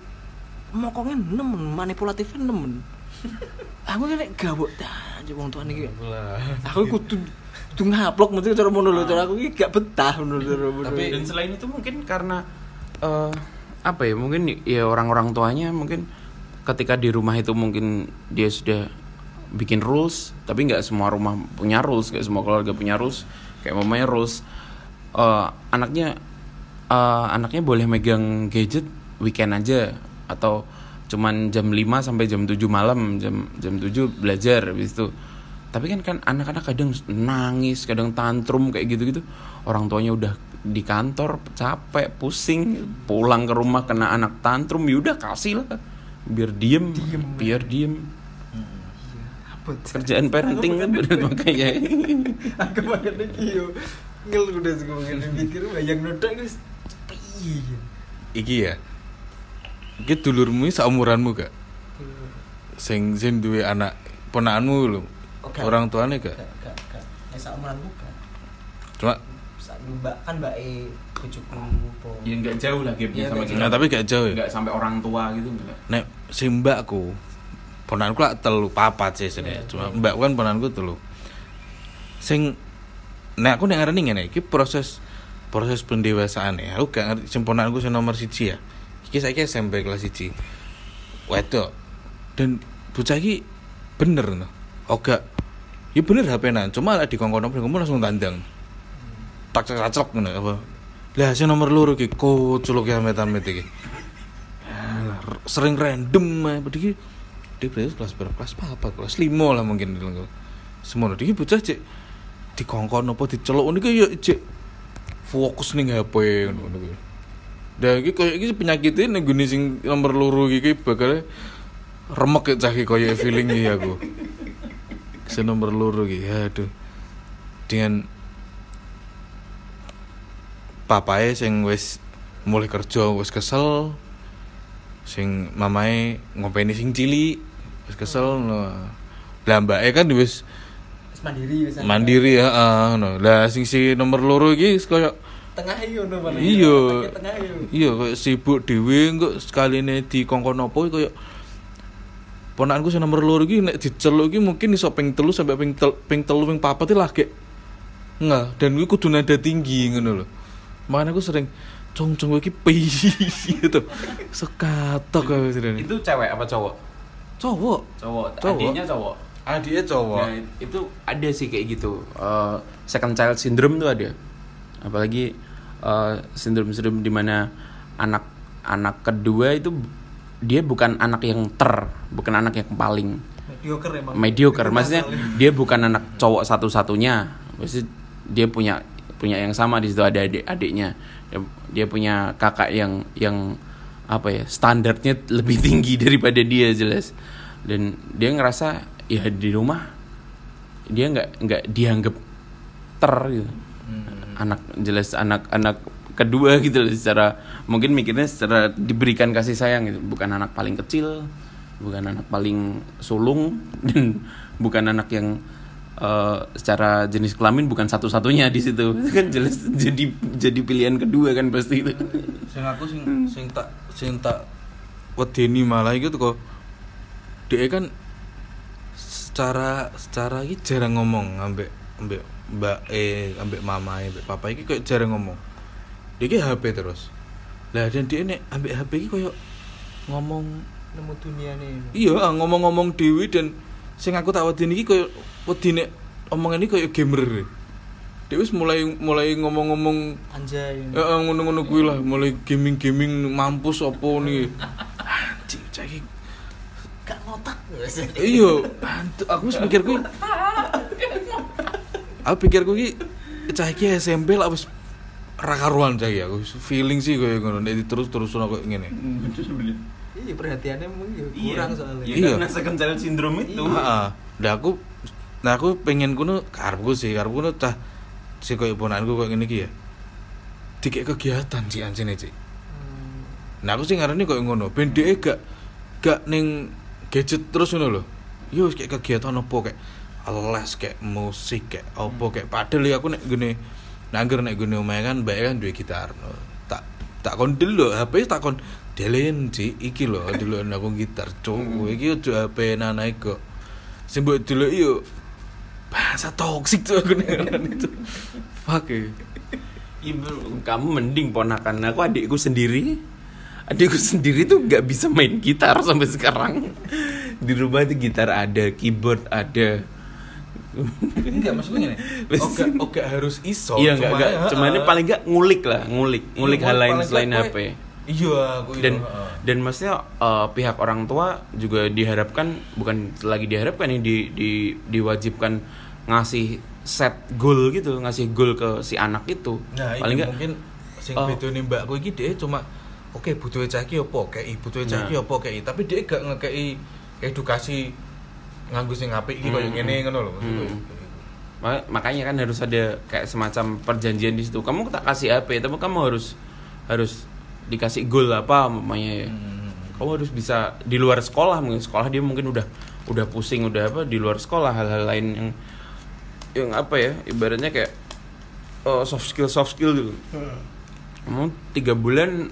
mokongnya nemen, manipulatifnya nemen. aku kan nek gawok dah aja wong tuane iki. Aku kudu kudu ngaplok mesti cara ngono lho, cara aku iki gak betah ngono lho. Tapi- dan selain itu mungkin karena eh, apa ya mungkin ya orang-orang tuanya mungkin ketika di rumah itu mungkin dia sudah bikin rules tapi nggak semua rumah punya rules nggak semua keluarga punya rules kayak mamanya rules. Eh, anaknya eh, anaknya boleh megang gadget weekend aja atau cuman jam 5 sampai jam 7 malam jam jam 7 belajar habis itu. Tapi kan kan anak-anak kadang nangis kadang tantrum kayak gitu-gitu. Orang tuanya udah di kantor capek pusing pulang ke rumah kena anak tantrum ya udah kasih lah biar diem, biar diem Apa tuh? kerjaan parenting kan bener makanya Aku makanya iyo ngel udah sih gue mikir bayang noda guys. Piye? iki ya iki dulurmu iki saumuranmu gak sing sing duwe anak ponakanmu lho Oke. orang tuane gak Gak gak gak. Ya saumeran bukan. cuma kan mbak e po. ya nggak jauh lah gapnya Iya, sama nggak kita nah, tapi gak jauh ya? Nggak sampai orang tua gitu enggak nek si mbakku ponakanku lah telu papat sih sebenarnya cuma mbakku kan ponakanku telu. Sing nek aku nek ngarani ngene iki proses proses pendewasaan ya. Aku gak ngerti sing ponakanku sing nomor siji ya. Iki saiki SMP kelas siji. Wedok. Dan bocah iki bener no. Gak ya bener HP nan cuma lah di kongkon kamu langsung tandang tak tak tak ngono apa? Lah sing nomor loro iki koculuk ya metan-met iki. Alah, r- sering random ae padahal dia berarti kelas berapa? Kelas apa kelas lima lah mungkin semua dia bocah cek di kongkon apa diceluk. Ini ya cek fokus nih HP ngono kuwi dan iki koyo iki penyakitnya nih gini sing nomor loro iki bakal remek cah iki koyo feeling iki aku. Sing nomor loro iki aduh. Dengan papae sing wis mulai kerja wis kesel sing mamae ngopeni sing cilik wis kesel no. lah mbake kan wis mandiri wis. mandiri ya heeh no. lah sing si nomor loro iki koyo Tengah iyo no paling. iya iya koyo sibuk dhewe kok sekaline di kongkon apa koyo ponakanku sing nomor loro iki nek diceluk iki mungkin iso ping telu sampai ping tel, ping telu ping papat iki lagi enggak dan gue kudu nada tinggi ngono lho makanya aku sering cong cong iki piye gitu sekatok aku sering itu cewek apa cowok cowok cowok Cowok. adiknya cowok adiknya cowok Nah, itu ada sih kayak gitu. Eh, second child syndrome tuh ada. Apalagi eh, sindrom-sindrom di mana anak anak kedua itu dia bukan anak yang ter, bukan anak yang paling Mediocre emang. mediocre. Maksudnya dia bukan anak cowok satu-satunya. Maksudnya dia punya punya yang sama di situ ada adik-adiknya. Dia, dia punya kakak yang yang apa ya standarnya lebih tinggi daripada dia jelas. Dan dia ngerasa ya di rumah dia nggak nggak dianggap ter gitu. Anak jelas anak anak kedua gitu loh secara mungkin mikirnya secara diberikan kasih sayang gitu. Bukan anak paling kecil bukan anak paling sulung dan bukan anak yang eh, secara jenis kelamin bukan satu-satunya di situ. Itu kan jelas jadi jadi pilihan kedua kan pasti itu. Sing aku sing sing tak sing tak wedeni malah iku kok dia kan secara secara iki jarang ngomong ambek ambek mbak eh ambek mama ambek papa iki kayak jarang ngomong. Dia iki HP terus. Lah dan dia nek ambek HP iki koyo ngomong nemu dunia nih. iya ngomong-ngomong dewi dan sing aku tak wedine iki koyo wedine omongan iki koyo gamer. Dia wis mulai mulai ngomong-ngomong Anjay. Eh, eh, ngono-ngono kuwi lah, mulai gaming-gaming mampus apa nih. Anjing, cah iki. Gak ngotak. Iya, aku wis mikir kuwi. Aku pikir kuwi cah iki SMP lah wis ra karuan cah aku. Feeling sih koyo ngono, nek terus-terus koyo ngene. Iya perhatiannya mungkin Iya. kurang soalnya. Ya, Iya. karena second child syndrome itu. Heeh. Aku nah aku pengen kuno karepku sih, karepku kuno cah si koyo ponanku koyo ngene iki ya. Dikek kegiatan sih anjene cik. Hmm. Nah aku sih ngarani koyo ngono, ben dhek gak gak ning gadget terus ngono lho. Yo kayak kegiatan apa kayak les kayak musik kayak apa kayak padahal ya aku nek gini nangger nek gini omahe kan mbak kan duwe gitar no. tak tak kon dulu HP tak kon delen sih iki lho dulu aku gitar cuk iki ojo HP nana kok sing mbok dulu yo bahasa toksik tuh aku nek itu fuck eh. Ibu, kamu mending ponakan aku adikku sendiri. Adikku sendiri tuh nggak bisa main gitar sampai sekarang. Di rumah tuh gitar ada, keyboard ada. enggak maksudnya gini oke oke harus iso iya nggak nggak. ya, Cuma ini paling nggak ngulik lah, ngulik, ngulik Iya, hal lain selain HP. iya aku Dan itu, dan maksudnya eh, pihak orang tua juga diharapkan bukan lagi diharapkan ini di, di diwajibkan ngasih set goal gitu, ngasih goal ke si anak itu. Nah, paling nggak mungkin sing Oh. bedone mbakku iki dhek cuma oke butuh cah iki apa kei butuh cah iki Nah. apa kei tapi dia gak ngekei edukasi nganggo sing apik iki koyo Hmm. ngene ngono lho. Hmm. Ma- makanya kan harus ada kayak semacam perjanjian di situ kamu tak kasih HP tapi kamu harus harus dikasih goal apa namanya ya Hmm. kamu harus bisa di luar sekolah mungkin sekolah dia mungkin udah udah pusing udah apa di luar sekolah hal-hal lain yang yang apa ya ibaratnya kayak oh, soft skill soft skill gitu. Kamu tiga bulan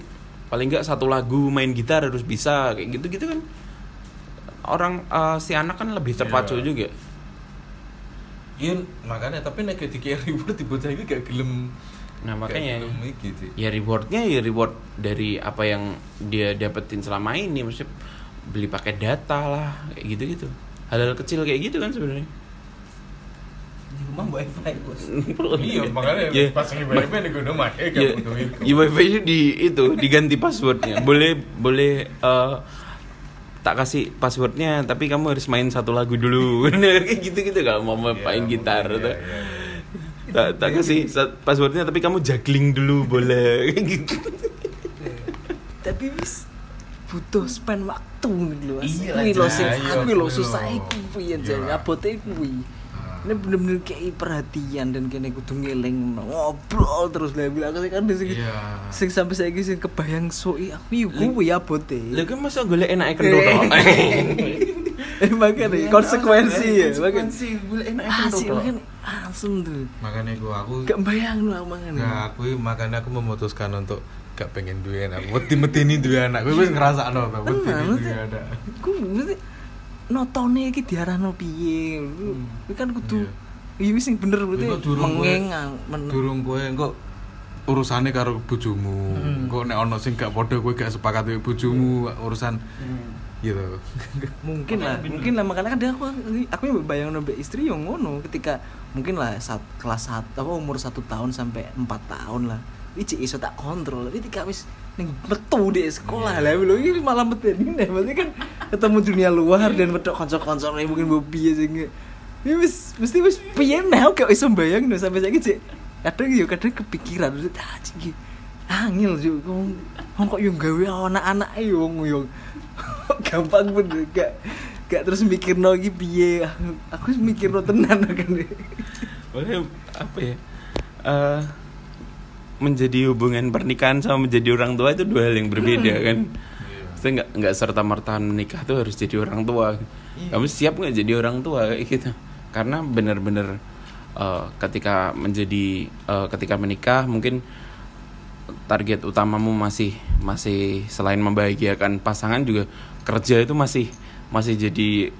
paling nggak satu lagu main gitar harus bisa kayak gitu gitu kan. Orang eh, si anak kan lebih terpacu Iya. juga. Iya, makanya tapi nek dikira reward di bocah iki gak gelem. Nah makanya gelem sih. ya rewardnya ya reward dari apa yang dia dapetin selama ini. Maksudnya beli pakai data lah kayak gitu gitu hal-hal kecil kayak gitu kan sebenarnya rumah wifi bos. Iya, makanya Ya. pas lagi wifi make ya, gak butuh itu. ya wifi nya di itu diganti passwordnya boleh boleh eh, tak kasih passwordnya tapi kamu harus main satu lagu dulu kayak gitu gitu kalau mau main Iya, gitar mungkin, tuh. iya, iya, iya. tak tak kasih passwordnya tapi kamu juggling dulu boleh gitu Tapi bis butuh spend waktu nih lho. Iya, Kuwi lho sing Iya, kuwi lho susah kuwi Iya. jan abote kuwi. Ini bener-bener kayak perhatian dan kene kudu ngeling ngobrol terus lah bilang aku kan sing Iya. sing sampai saiki sing kebayang soi aku yo kuwi abote. Lah kan masa golek enak kentut toh? Eh makanya konsekuensi ya. Konsekuensi golek enak Ah, toh. makanya langsung tuh. Makanya gua aku Gak bayang lu makanya. Nah, aku makanya aku memutuskan untuk gak pengen duwe anak. Wedi metini duwe anak. Kowe wis ngrasakno to, wedi Tenan, duwe anak. Mesti notone iki diarahno piye. Kuwi kan kudu iya wis sing bener berarti Engko durung kowe- mengengang men- Durung kowe engko urusane karo bojomu. Hmm. Engko nek ana sing gak padha kowe gak sepakat karo bojomu urusan gitu. mungkin lah mungkin lah makanya kan dia aku aku yang bayang mbak istri yang ngono ketika mungkin lah saat kelas satu apa umur satu tahun sampai empat tahun lah ini iso tak kontrol ketika wis ning metu di sekolah. Lah lho ini malah meteni nih berarti kan ketemu dunia luar dan metu kanca-kanca nih mungkin mbok piye sing ini wis mesti wis piye aku gak iso bayang nih sampai saiki cek kadang yo kadang kepikiran ah cik angel juga kok kok yo gawe anak-anak yo yo. Gampang bener gak gak terus mikir lagi piye. Aku, aku mikir tenan kan Boleh apa ya? Eh menjadi hubungan pernikahan sama menjadi orang tua itu dua hal yang berbeda kan. Saya nggak nggak serta merta menikah tuh harus jadi orang tua. Kamu siap nggak jadi orang tua kayak gitu? Karena benar-benar eh, ketika menjadi eh, ketika menikah mungkin target utamamu masih masih selain membahagiakan pasangan juga kerja itu masih masih jadi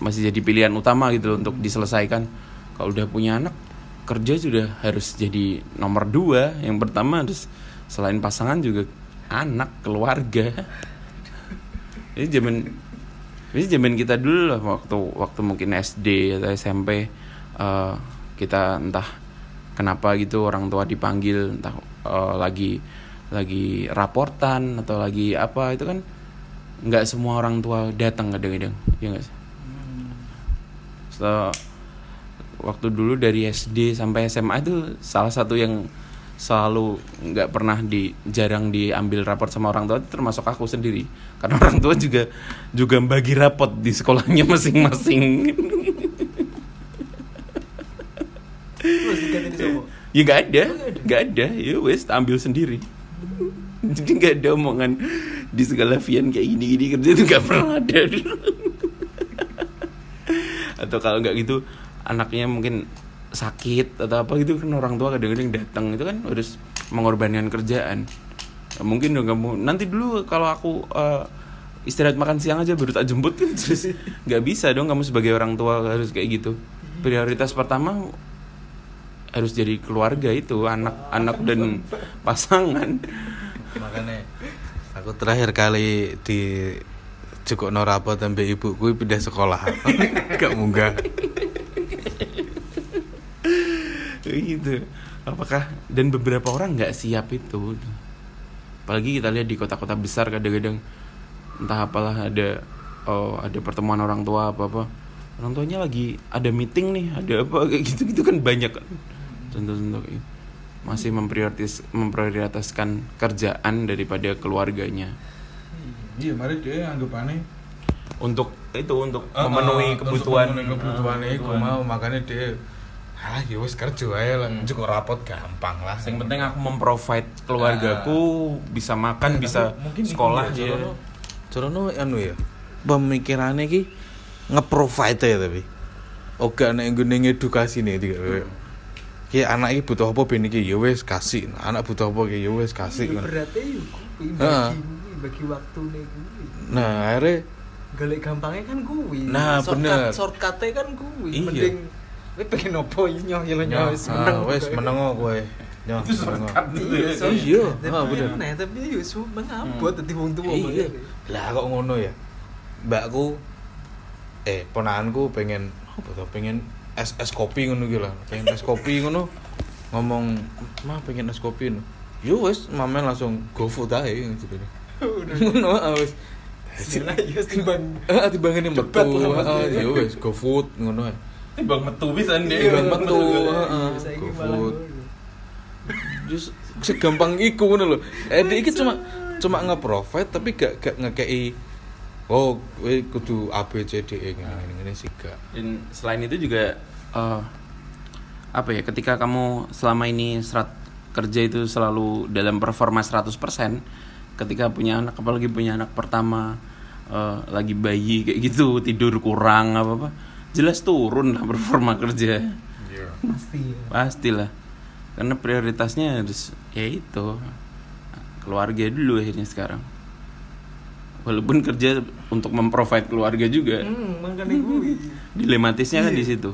masih jadi pilihan utama gitu loh untuk diselesaikan kalau udah punya anak kerja sudah harus jadi nomor dua. Yang pertama harus selain pasangan juga anak keluarga. Ini zaman Jadi zaman kita dulu lah waktu waktu mungkin SD atau SMP eh, kita entah kenapa gitu orang tua dipanggil entah eh, lagi lagi raportan atau lagi apa itu kan nggak semua orang tua datang kadang-kadang ya nggak sih? So, waktu dulu dari SD sampai SMA itu salah satu yang selalu nggak pernah di jarang diambil raport sama orang tua termasuk aku sendiri. Karena orang tua juga juga bagi rapot di sekolahnya masing-masing. Ya nggak ada nggak ada? ya wes ambil sendiri. Jadi nggak ada omongan di segala Vian kayak gini gini kerja itu nggak pernah ada. Atau kalau nggak gitu anaknya mungkin sakit atau apa gitu kan orang tua kadang-kadang datang itu kan harus mengorbankan kerjaan. Ya, mungkin dong kamu. Nanti dulu kalau aku eh, istirahat makan siang aja baru tak jemput kan terus nggak bisa dong kamu sebagai orang tua harus kayak gitu. Prioritas pertama harus jadi keluarga itu anak anak dan pasangan. Makanya aku terakhir kali di cukup norapot sampai ibuku pindah sekolah. Gak munggah gitu. Apakah dan beberapa orang nggak siap itu. Apalagi kita lihat di kota-kota besar kadang-kadang entah apalah ada oh ada pertemuan orang tua apa apa. Orang tuanya lagi ada meeting nih ada apa kayak gitu gitu kan banyak kan. Contoh-contoh gitu. masih memprioritas memprioritaskan kerjaan daripada keluarganya. Iya mari dia anggap aneh untuk itu untuk memenuhi kebutuhan. Ah, memenuhi kebutuhan Ah, iku mau makanya dia alah ya wis kerja aja lah. Cukup rapot gampang lah. Yang penting aku memprovide keluargaku bisa makan bisa Mungkin sekolah ya. ya, Corono anu ya pemikirannya ki nge-provide ya tapi. Oke nek nggone edukasi nih tiga. Ki anak iki butuh apa ben iki? Ya wis kasih. Anak butuh apa ki? Ya wis kasih. Iya, Berarti yuk bagi waktu nih nah akhirnya Golek gampangnya kan kuwi. Nah, bener. Shortcut kan kuwi. Iya. Mending kowe pengen opo nyoh ya nyoh wis meneng. ah, wis meneng kok kowe. Nyoh Itu shortcut meneng. Iya, Iya, Tapi ah, bener. Nah, tapi yo mengabot dadi wong tuwa iya. lah kok ngono ya? Mbakku eh ponakanku pengen apa tuh pengen es es kopi ngono gitu lah. Pengen es kopi ngono. Ngomong mah pengen es kopi ngono. Yo wes mamen langsung go food aja gitu ngono ah, wes Lah yo timbang ah timbangin metu yo wes go food ngono ae Bang metu bisa Iya, Bang metu. heeh. Saiki Go malah food. ngono. Just segampang iku ngono lho. Eh iki cuma cuma nge-provide tapi gak gak ngekei oh kowe kudu A B C D E ngene ngene sih gak. Dan selain itu juga eh, apa ya ketika kamu selama ini serat kerja itu selalu dalam performa 100% ketika punya anak apalagi punya anak pertama eh, lagi bayi kayak gitu tidur kurang apa apa jelas turun lah performa kerja Iya. Pasti. ya. pastilah karena prioritasnya harus ya itu keluarga dulu akhirnya sekarang walaupun kerja untuk memprovide keluarga juga Hmm, dilematisnya kan di situ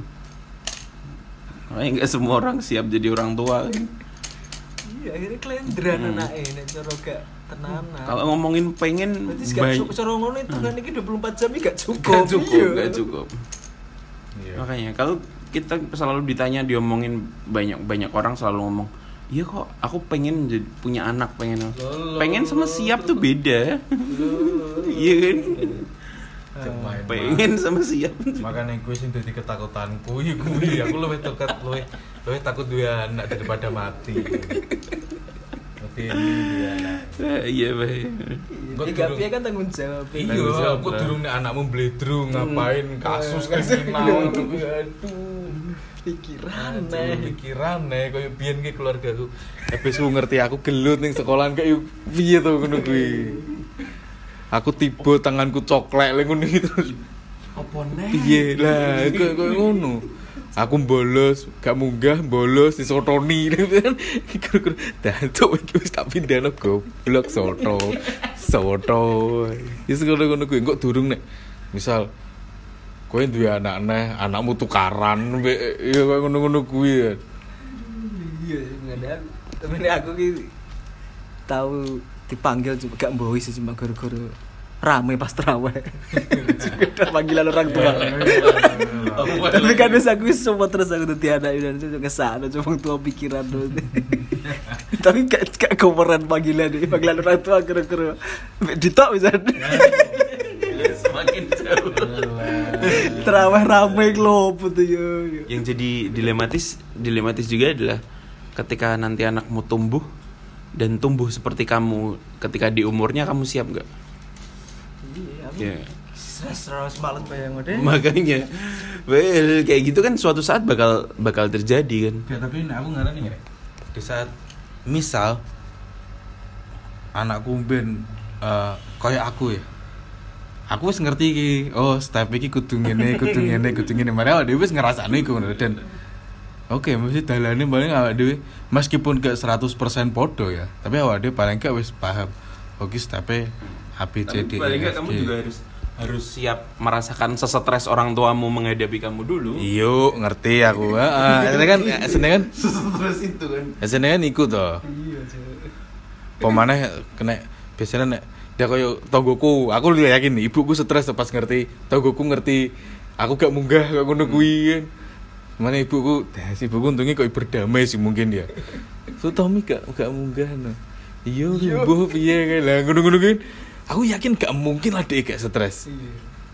makanya nggak semua orang siap jadi orang tua kan. Iya, akhirnya kelendran Hmm. anake nek cara gak tenanan. kalau ngomongin pengen Berarti gak cukup cara ngono itu kan iki 24 jam iki gak cukup. gak cukup Iya. gak cukup Iya. makanya kalau kita selalu ditanya diomongin banyak banyak orang selalu ngomong iya kok aku pengen jadi punya anak pengen pengen sama siap tuh beda. Iya kan? Main- pengen sama siap. Makanya gue sih jadi ketakutanku. Iya gue aku lebih takut lebih lebih takut dua anak daripada mati. Eh, iya Iya, durung- piye kan tanggung jawab. Iya, aku durung nek anakmu bledrung ngapain kasus kriminal. Aduh. pikiran nih. pikiran nih koyo biyen ki keluargaku. Habis ku ngerti aku gelut ning sekolahan kayak piye to ngono kuwi. Aku tiba tanganku coklek lek ngono gitu. apa nih Piye lah koyo koyo ngono. Aku bolos, gak munggah, bolos disotoni kan. Kur-kur dancuk iki wis tak pindahno goblok soto. Soto. Wis ngono-ngono kuwi kok durung nek misal kowe duwe anak neh, anakmu tukaran ya koyo ngono-ngono kuwi. kan. Iya, nggak ada. Temen aku ki tahu dipanggil cuma gak sih cuma gara-gara rame pas terawih. Sekedar panggilan orang tua. Oh, tapi kan wis aku semua terus aku dadi anak dan ke sana cuma tua pikiran tuh. Tapi gak gak komeran panggilan nih panggilan orang tua kira-kira. Ditok bisa. Semakin jauh. Terawih rame klopo tuh yang jadi dilematis dilematis juga adalah ketika nanti anakmu tumbuh dan tumbuh seperti kamu ketika di umurnya kamu siap nggak iya ya stres malas bayang udah makanya well kayak gitu kan suatu saat bakal bakal terjadi kan Ya, tapi ini aku ngarani ya. Di saat misal anakku ben eh kayak aku ya. Aku wis ngerti iki, oh step iki kudu ngene, kudu ngene, kudu ngene. Mari awake dhewe wis ngrasakne iku ngono dan Oke, mesti dalane paling awake dhewe meskipun gak 100% podo ya, tapi awake dhewe paling gak wis paham. Oke, stepe A B C D E nggak F, kamu juga harus harus siap merasakan sesetres orang tuamu menghadapi kamu dulu Iyo, ngerti aku. Heeh, ini kan sene kan sesetres itu kan sene kan iku to. iya Pemane kena biasanya nek dia koyo tonggoku, aku lu yakin ibuku stres pas ngerti, tonggoku ngerti aku gak munggah kok ngono kuwi kan. Mana ibuku, si ibuku untungnya kok berdamai sih mungkin dia. So Tommy gak gak munggah no. Iya, ibu piye kan lah ngono-ngono kan. Aku yakin gak mungkin lah dia gak stres.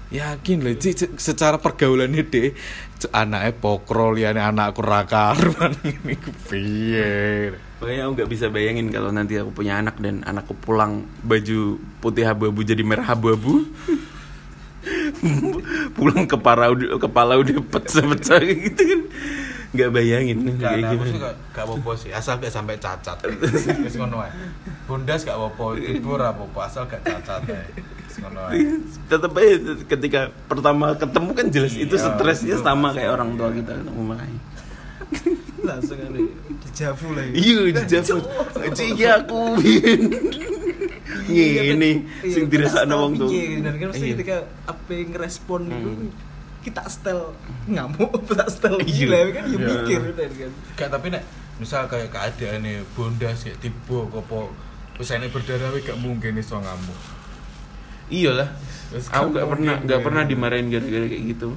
Yakin lah, Ci, Ci, secara pergaulannya deh anaknya pokrol ya anakku rakar ini piye. Makanya aku nggak bisa bayangin kalau nanti aku punya anak dan anakku pulang baju putih abu-abu jadi merah abu-abu. pulang kepala udah kepala udah pecah-pecah gitu kan. Nggak bayangin Gak kayak aku sih gimana. gak, apa-apa sih, asal gak sampai cacat Wis ngono ae. Bundas gak apa-apa, ibu ora apa-apa, asal gak cacat. Tetap aja ketika pertama ketemu kan jelas itu Iya, stresnya itu sama pasti. kayak orang tua kita ketemu makanya. langsung ada dijavu lah ya. Iya. Cik iki aku. Ngene sing dirasakno wong tuh. Iya, dan kan mesti Iya. ketika apa yang Hmm. Kita setel ngamuk tak setel Iya. gila kan ya Iya. mikir udah kan Gak tapi nek misal kayak keadaan nih bondas kayak tiba kopo enek berdarah gak mungkin iso ngamuk. Iyalah. Aku gak pernah gak ya. pernah dimarahin gara-gara kayak gitu.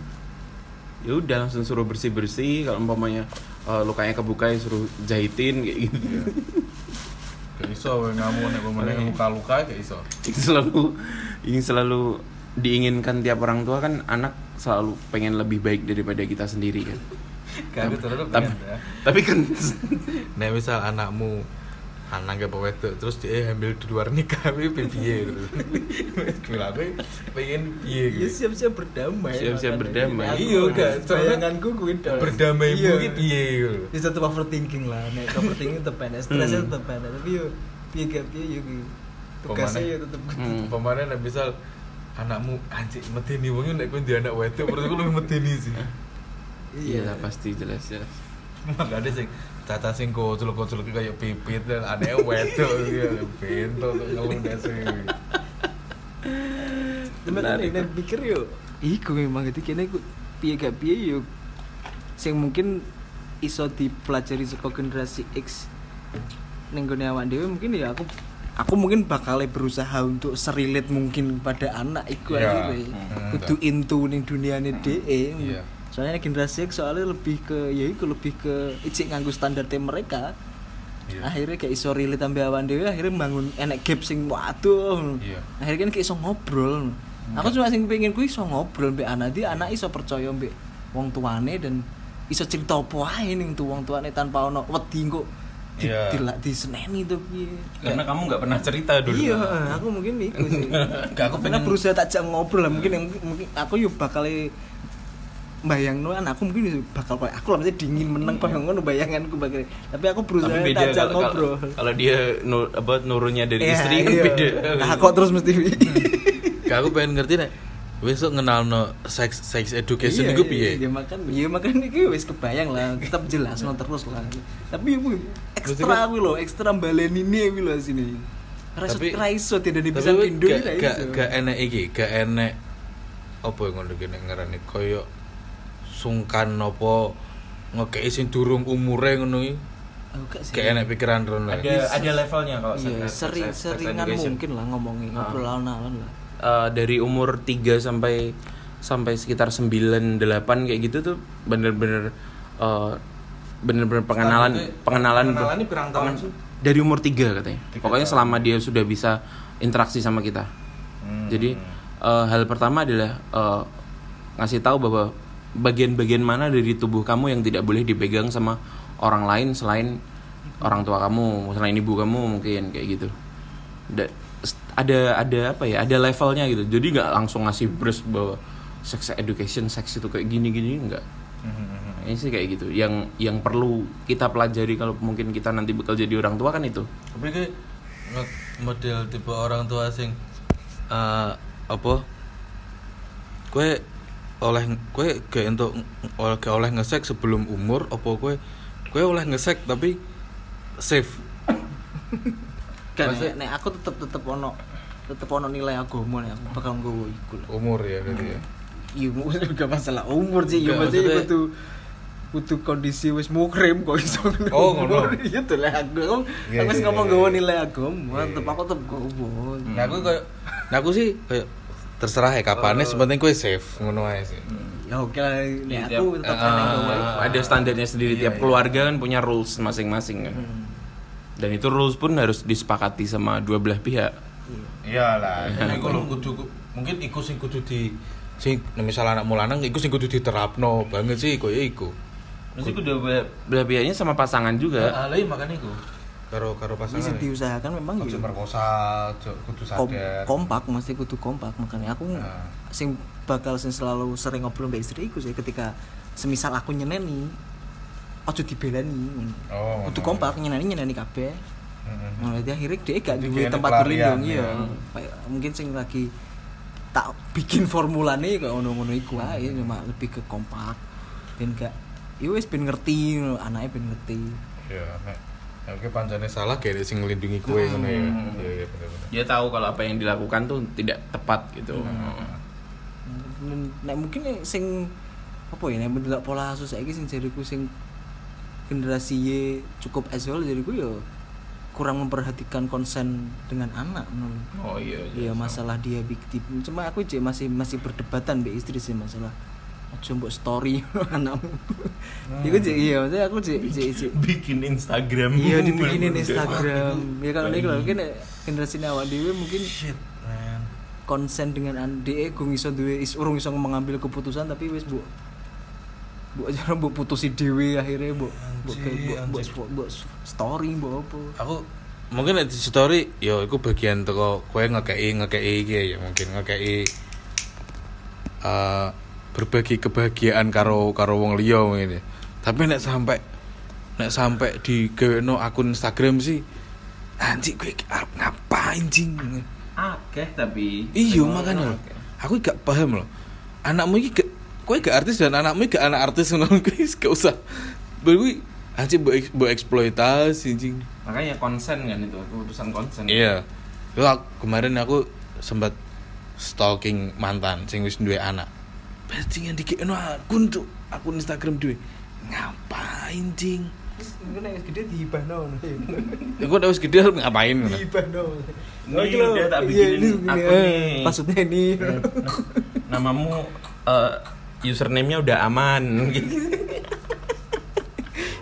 Ya udah langsung suruh bersih-bersih kalau umpamanya eh, lukanya kebuka ya suruh jahitin kayak gitu. Gak iso we ngamuk nek pemene Iya. luka-luka gak iso. Ini selalu ini selalu diinginkan tiap orang tua kan anak selalu pengen lebih baik daripada kita sendiri kan. Tapi, ya. tapi kan Nek misal anakmu anak gak wedok terus dia ambil di luar nikah tapi piye gitu. Gila aku pengen piye ya gitu. siap-siap berdamai Siap-siap makanya. berdamai. Iya, kan? bayanganku gue Berdamai Iya. mu ki piye gitu. ya tetep overthinking lah nek overthinking tetep enak stresnya Hmm. tetep enak tapi yo piye gak piye yo tugasnya ya tetep Hmm. Pemane nek misal anakmu anjing medeni wong nek kowe anak wedok menurut aku lebih medeni sih. iya lah pasti jelas jelas. Enggak ada sing caca sing kocul-kocul kayak pipit dan aneh wedok gitu. Bento tuh ngeluh dasi. Temen nek pikir yo iku memang gitu kene iku piye gak piye yo sing mungkin iso dipelajari saka generasi X ning gone awak dhewe mungkin ya aku aku mungkin bakal berusaha untuk serilit mungkin pada anak iku Iya. akhirnya Hmm, kudu into ning duniane DE Iya. soalnya generasi soalnya lebih ke ya iku lebih ke icik nganggo standarnya mereka Iya. akhirnya kayak iso relate ambil awan dewe akhirnya bangun enek gap sing waduh Iya. akhirnya kan kayak iso ngobrol aku cuma sing pengen kuwi iso ngobrol mbek anak dia anak iso percaya mbek wong tuane dan iso cerita apa ae ning tuh wong tuane tanpa ono wedi kok di, Iya. di, di, seneni tuh piye Karena kamu nggak pernah cerita dulu. iya aku mungkin iku sih Gak, aku Karena pengen- berusaha tak jak ngobrol lah mungkin mungkin aku yuk bakal bayang no anakku mungkin bakal kayak aku lah dingin meneng kok ngono bayanganku bakal tapi aku berusaha Tapi beda kalau, ngobrol kalau, kalau dia nur, apa nurunnya dari Iya, istri kan iya. beda. Nah, kok terus mesti Gak aku pengen ngerti nek besok kenal no sex sex education Iya, itu iya, piye? iya makan iya makan iki wis kebayang lah tetap jelas no terus lah tapi ibu ekstra kuwi lho ekstra baleni ini kuwi lho sini Raiso Tapi- raiso tidak bisa weh, pindo gak, gak, raiso. gak enek iki, gak enek apa yang ngono gini ngarani koyo sungkan apa ngekei sing durung umure ngono iki. Oh, gak sih. Gak enek pikiran rono. Ada ada levelnya kalau Iya, sering seringan mungkin lah ngomongin Ah. ngobrol alon-alon lah. Eh, dari umur 3 sampai sampai sekitar 9 8 kayak gitu tuh bener-bener eh, bener-bener pengenalan Itu- pengenalan pengenalan berapa tahun pengen- sih? dari umur 3 katanya. Tiga Pokoknya tahun. selama dia sudah bisa interaksi sama kita. Hmm. Jadi eh, hal pertama adalah eh, ngasih tahu bahwa bagian-bagian mana dari tubuh kamu yang tidak boleh dipegang sama orang lain selain orang tua kamu, selain ibu kamu mungkin kayak gitu. Da- st- ada ada apa ya? Ada levelnya gitu. Jadi nggak langsung ngasih brush bahwa sex education, seks itu kayak gini-gini enggak. Hmm. Ini sih kayak gitu. Yang yang perlu kita pelajari kalau mungkin kita nanti bakal jadi orang tua kan itu. Tapi nge- model tipe orang tua sing eh apa? Kue oleh kue gak untuk oleh gak oleh ngesek sebelum umur apa kue kue oleh ngesek tapi safe. Kan Maksudnya- nek aku tetep tetep ono tetep ono nilai agama nek aku bakal nggowo iku lah. Umur ya berarti ya. Iya, gak masalah umur sih, ya Enggak, maksudnya maksudnya- kudu kudu kondisi wis mukrim kok iso. Oh, ngono. Iya tuh lah aku. Iya, Aku wis iya, ngomong iya, nggawa iya. nilai agama, Iya, tetep iya. aku tetep gowo. Nah aku kayak nah aku sih kayak terserah ya kapannya sepenting kue safe ngono aja sih. Ya oke lah, Tiap- aku tetep ah, enak ah, ada standarnya sendiri Iya, tiap iya. keluarga kan punya rules masing-masing kan dan itu rules pun harus disepakati sama dua belah pihak Iyalah, ini aku lho kudu mungkin iku sing kudu di sing misalnya anak lanang iku sing kudu diterapno banget sih koyo iku. Mesti kudu belah, belah pihaknya sama pasangan juga Ah, lah makane iku. Karo karo pasangan. sih diusahakan memang ya. merkosa, ojo kudu kom- sadar. kompak mesti kudu kompak makanya aku Nah. sing bakal sing selalu sering ngobrol mbak istri iku sih ketika semisal aku nyeneni ojo dibelani Oh, kudu kompak nyeneni nyeneni kabeh. Heeh. Nah, jadi akhirnya dia gak Jadi duwe kayaknya tempat berlindung ya. iya. Kayak mungkin sing lagi tak bikin formulane kayak ngono-ngono iku ae cuma lebih ke kompak. Ben gak ya wis ben ngerti anaknya ben ngerti. Ya, nek oke pancane salah kayak sing ngelindungi kue ngono ya. Iya, iya dia tahu kalau apa yang dilakukan tuh tidak tepat gitu. Nek mungkin sing apa ya nek pola asuh saiki sing jariku sing generasi Y cukup asal jariku ya kurang memperhatikan konsen dengan anak menurut oh iya Iya masalah dia big tip. Cuma aku cek masih masih berdebatan mbak istri sih masalah. Aja mbok story anakmu. Iku cek iya maksudnya aku cek cek cek. bikin Instagram Iya dibikinin Instagram. Ya kalau ini kalau mungkin generasi awak dewe mungkin Shit, man. konsen dengan ande gue iso duwe is urung iso mengambil keputusan tapi wis bu bu aja bu putusi dewe akhirnya bu bu bu bu story bu apa Aku mungkin di story yo iku bagian teko kowe ngekei ngekei iki ya mungkin ngekei eh berbagi kebahagiaan karo karo wong liya ngene. Tapi nek sampai nek sampai di no akun Instagram sih anjing kowe iki arep ngapain jing? akeh tapi Iya makanya lho. Aku gak paham loh. Anakmu iki gak kowe gak artis dan anakmu gak anak artis ngono guys, gak usah. Kuwi anjing mbok eks- mbok eksploitasi anjing. makanya konsen kan itu keputusan konsen Iya. Aku- kemarin aku sempat stalking mantan sing wis duwe anak. Bajingan dikekno akun tuh, akun Instagram duwe. Ngapain jing? mungkin yang gede dihibahno Aku udah wis gede harus ngapain ngono. dihibahno Ini udah tak bikinin akun nih. maksudnya ini namamu eh, username-nya udah aman.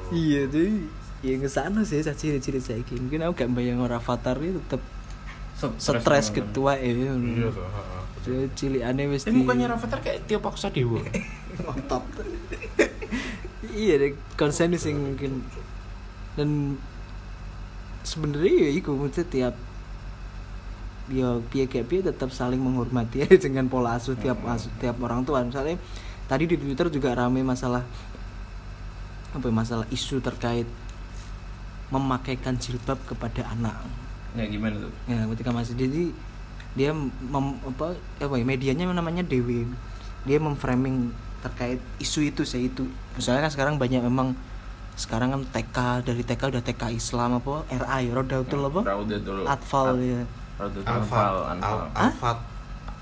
Iya tuh ya ke sana sih saya ciri-ciri saya mungkin aku gak bayang orang avatar itu tetep stres ketua ya Iya. Dia cilik aneh wis Eh, mukanya Rafathar kayak Tio Pakusadewo. ngotot. Iya deh konsen sing mungkin. Dan sebenarnya ya iku maksudnya tiap ya piye kayak piye tetap saling menghormati aja dengan pola asuh tiap asuh tiap orang tua. Misalnya tadi di twitter juga rame masalah apa ya, masalah isu terkait memakaikan jilbab kepada anak. Ya gimana tuh? ya ketika masih jadi dia mem, apa apa ya, medianya namanya Dewi. Dia memframing terkait isu itu saya itu misalnya kan sekarang banyak memang sekarang kan TK dari TK udah TK Islam apa RA ya Rodatul apa? Raudatul Atfal ya. Raudatul Alfat, Anfal, Al- Anfal. Alfat,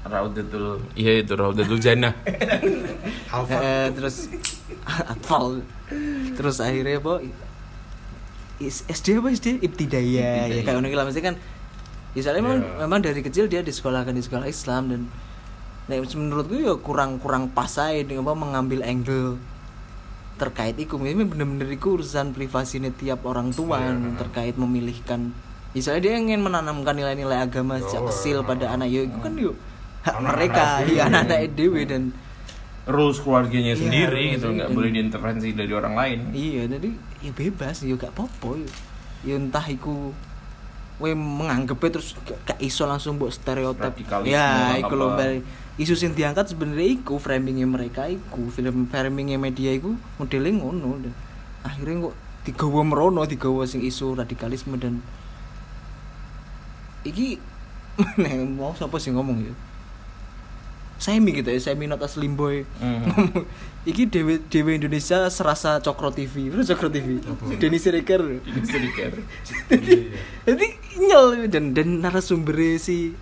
Raudatul. Iya itu Raudatul Jannah. Eh, terus Atfal terus akhirnya apa SD apa SD Ibtidaya ya kayak ngono lah. Maksudnya kan Ya soalnya memang, Iya. memang dari kecil dia disekolahkan di sekolah Islam dan nah, menurutku ya kurang kurang pas aja nih, apa mengambil angle terkait itu ini bener-bener itu urusan privasi nih tiap orang tua nih, terkait memilihkan. Misalnya dia ingin menanamkan nilai-nilai agama sejak Oh, kecil pada anak. Ya itu kan yuk hak mereka dewe. ya anak-anak dewe dan rules keluarganya Iya, sendiri gitu nggak boleh diintervensi dari orang lain iya jadi ya bebas ya gak apa-apa ya. ya entah iku we menganggapnya terus gak, iso langsung buat stereotip ya iku Mbak. isu sing diangkat sebenarnya iku framingnya mereka iku film framingnya media iku modelnya ngono akhirnya kok digawa merono digawa sing isu radikalisme dan iki mau siapa sih ngomong ya semi gitu ya semi not as limboy Mhm. ngomong iki dewe dewe Indonesia serasa cokro TV Bener cokro TV Denny Siregar ini sedikit jadi nyel dan dan narasumber si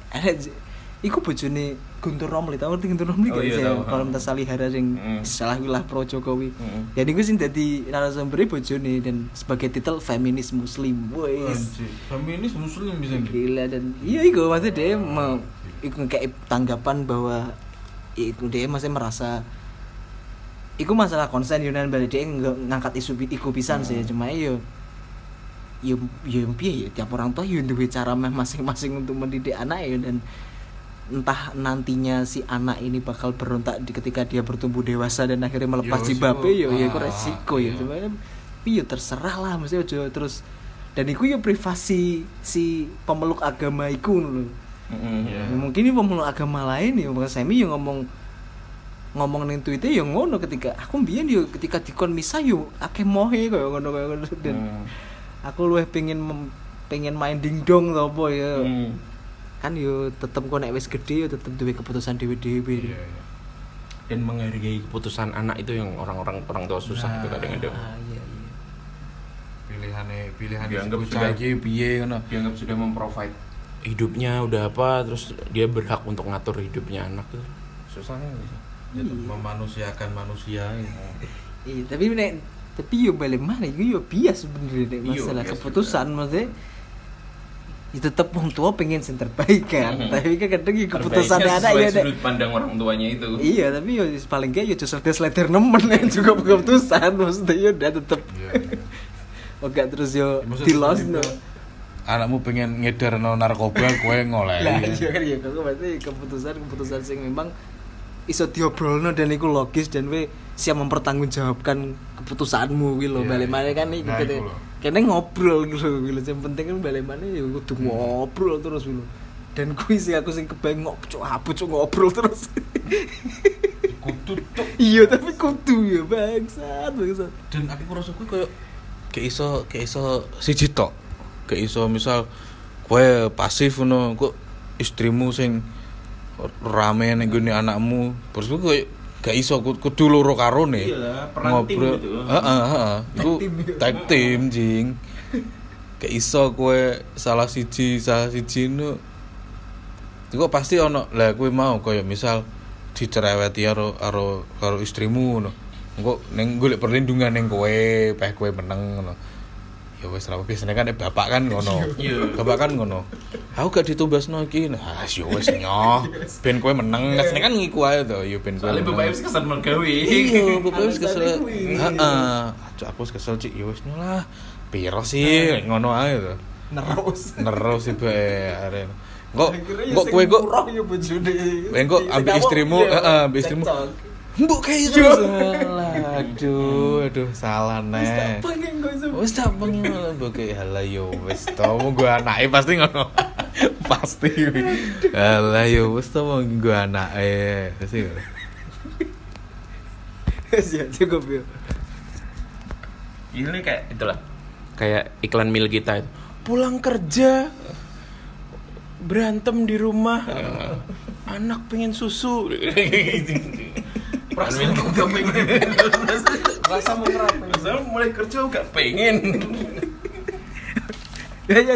Iku bojone Guntur Romli, tau ngerti Guntur Romli Oh gak iya, sih? Kalau minta Salihara sing Mm. salah wilah pro Jokowi. Mm. Jadi gue sih jadi narasumber bojone dan sebagai titel feminis muslim. Anjir, feminis muslim bisa. Gila dan iya iku maksudnya dia mau iku kayak tanggapan bahwa iku dia masih merasa iku masalah konsen Yunan balik dia ngangkat isu iku pisan sih. Cuma iyo yo yo piye ya? Tiap orang tua yo duwe cara masing-masing untuk mendidik anak ya dan entah nantinya si anak ini bakal berontak di ketika dia bertumbuh dewasa dan akhirnya melepas Yo, jilbabe yo. ya iku ah, resiko ya. iya. cuma iya terserah lah mesti aja terus. Dan iku ya privasi si pemeluk agama iku lho Mm-mm. Iya. mungkin ini pemeluk agama lain ya Bang Semi yang ngomong ngomong ning Twitter ya ngono ketika aku mbiyen yo ketika dikon misa yo akeh mohe kaya ngono kaya ngono dan Mm. aku luwih pengen mem- pengen main dingdong to apa ya Mm. kan yo tetep kok nek wis gede yo tetep duwe keputusan dhewe-dhewe Iya, iya. dan menghargai keputusan anak itu yang orang-orang orang tua susah Nah. itu kadang-kadang ah iya iya Pilihane pilihan Dianggap sudah- iki piye ngono. dianggap sudah memprovide hidupnya udah apa terus dia berhak untuk ngatur hidupnya anak tuh susah gitu. Memanusiakan manusia gitu. iya tapi nek tapi yo balik mana yo yo bias sebenarnya nek masalah bias keputusan maksudnya ya tetep wong tua pengen yang terbaik kan Mhm. tapi kan kadang ya keputusan sesuai ya sudut pandang orang tuanya itu Iya, tapi yo paling gak yo justru dia slider nemen yang juga keputusan maksudnya yo udah tetep Iya. oke terus yo Ya, di lost no. Anakmu pengen ngedar no narkoba, kowe ngoleh. Lah iya kan ya kok berarti keputusan-keputusan sing memang iso diobrolno dan iku logis dan we siap mempertanggungjawabkan keputusanmu kuwi lho Iya, balik iya. mana kan iki Nah, kene kene ngobrol gitu kuwi lho. yang penting kan balik mana ya kudu ngobrol terus kuwi dan kuwi sih aku sing kebayang ngop cuk cuk ngobrol terus Kudu iya tapi kudu ya bangsat bangsat Dan aku ngerasa kuwi koyo kayak iso kayak iso siji tok. Kayak iso misal kowe pasif ngono, kok istrimu sing rame ning gone anakmu. Terus koyo gak iso ku- kudu loro peran tim gitu. Heeh, heeh. Iku Tag team jing. Gak iso kowe salah siji salah siji nu. Iku pasti ono lah kowe mau koyo misal dicereweti karo karo karo istrimu ngono. Engko ning golek perlindungan ning kowe, peh kowe meneng ngono. Ya wis ra apa biasanya kan bapak kan ngono. Iya. Bapak kan ngono. Aku gak ditumbasno iki. Nah, ya wis nyoh. Ben kowe meneng. Kesene kan ngiku ae to, ya ben kowe. soalnya bapak wis kesan mergawe Iya, bapak wis kesel. Heeh. Aku wis kesel cik, ya wis nyoh lah. Piro sih ngono ae to. nerus Nerus sih bae are. Kok kok kowe kok kok kamu, istrimu, iya, heeh, ambil istrimu. Mbok kayak salah. Aduh, aduh salah Wis tak neh. pengen kok iso. Wis tak pengen mbok kayak halah yo wis to mau gua anake pasti ngono. pasti. Halah yo wis to mau gua anake. Pasti ngono. Wis ya cukup ya. ini kayak itulah kayak iklan mil kita itu pulang kerja berantem di rumah anak pengen susu perasaan gue gak pengen Rasa mau ngerapain? perasaan mulai kerja gak pengen Ya, ya.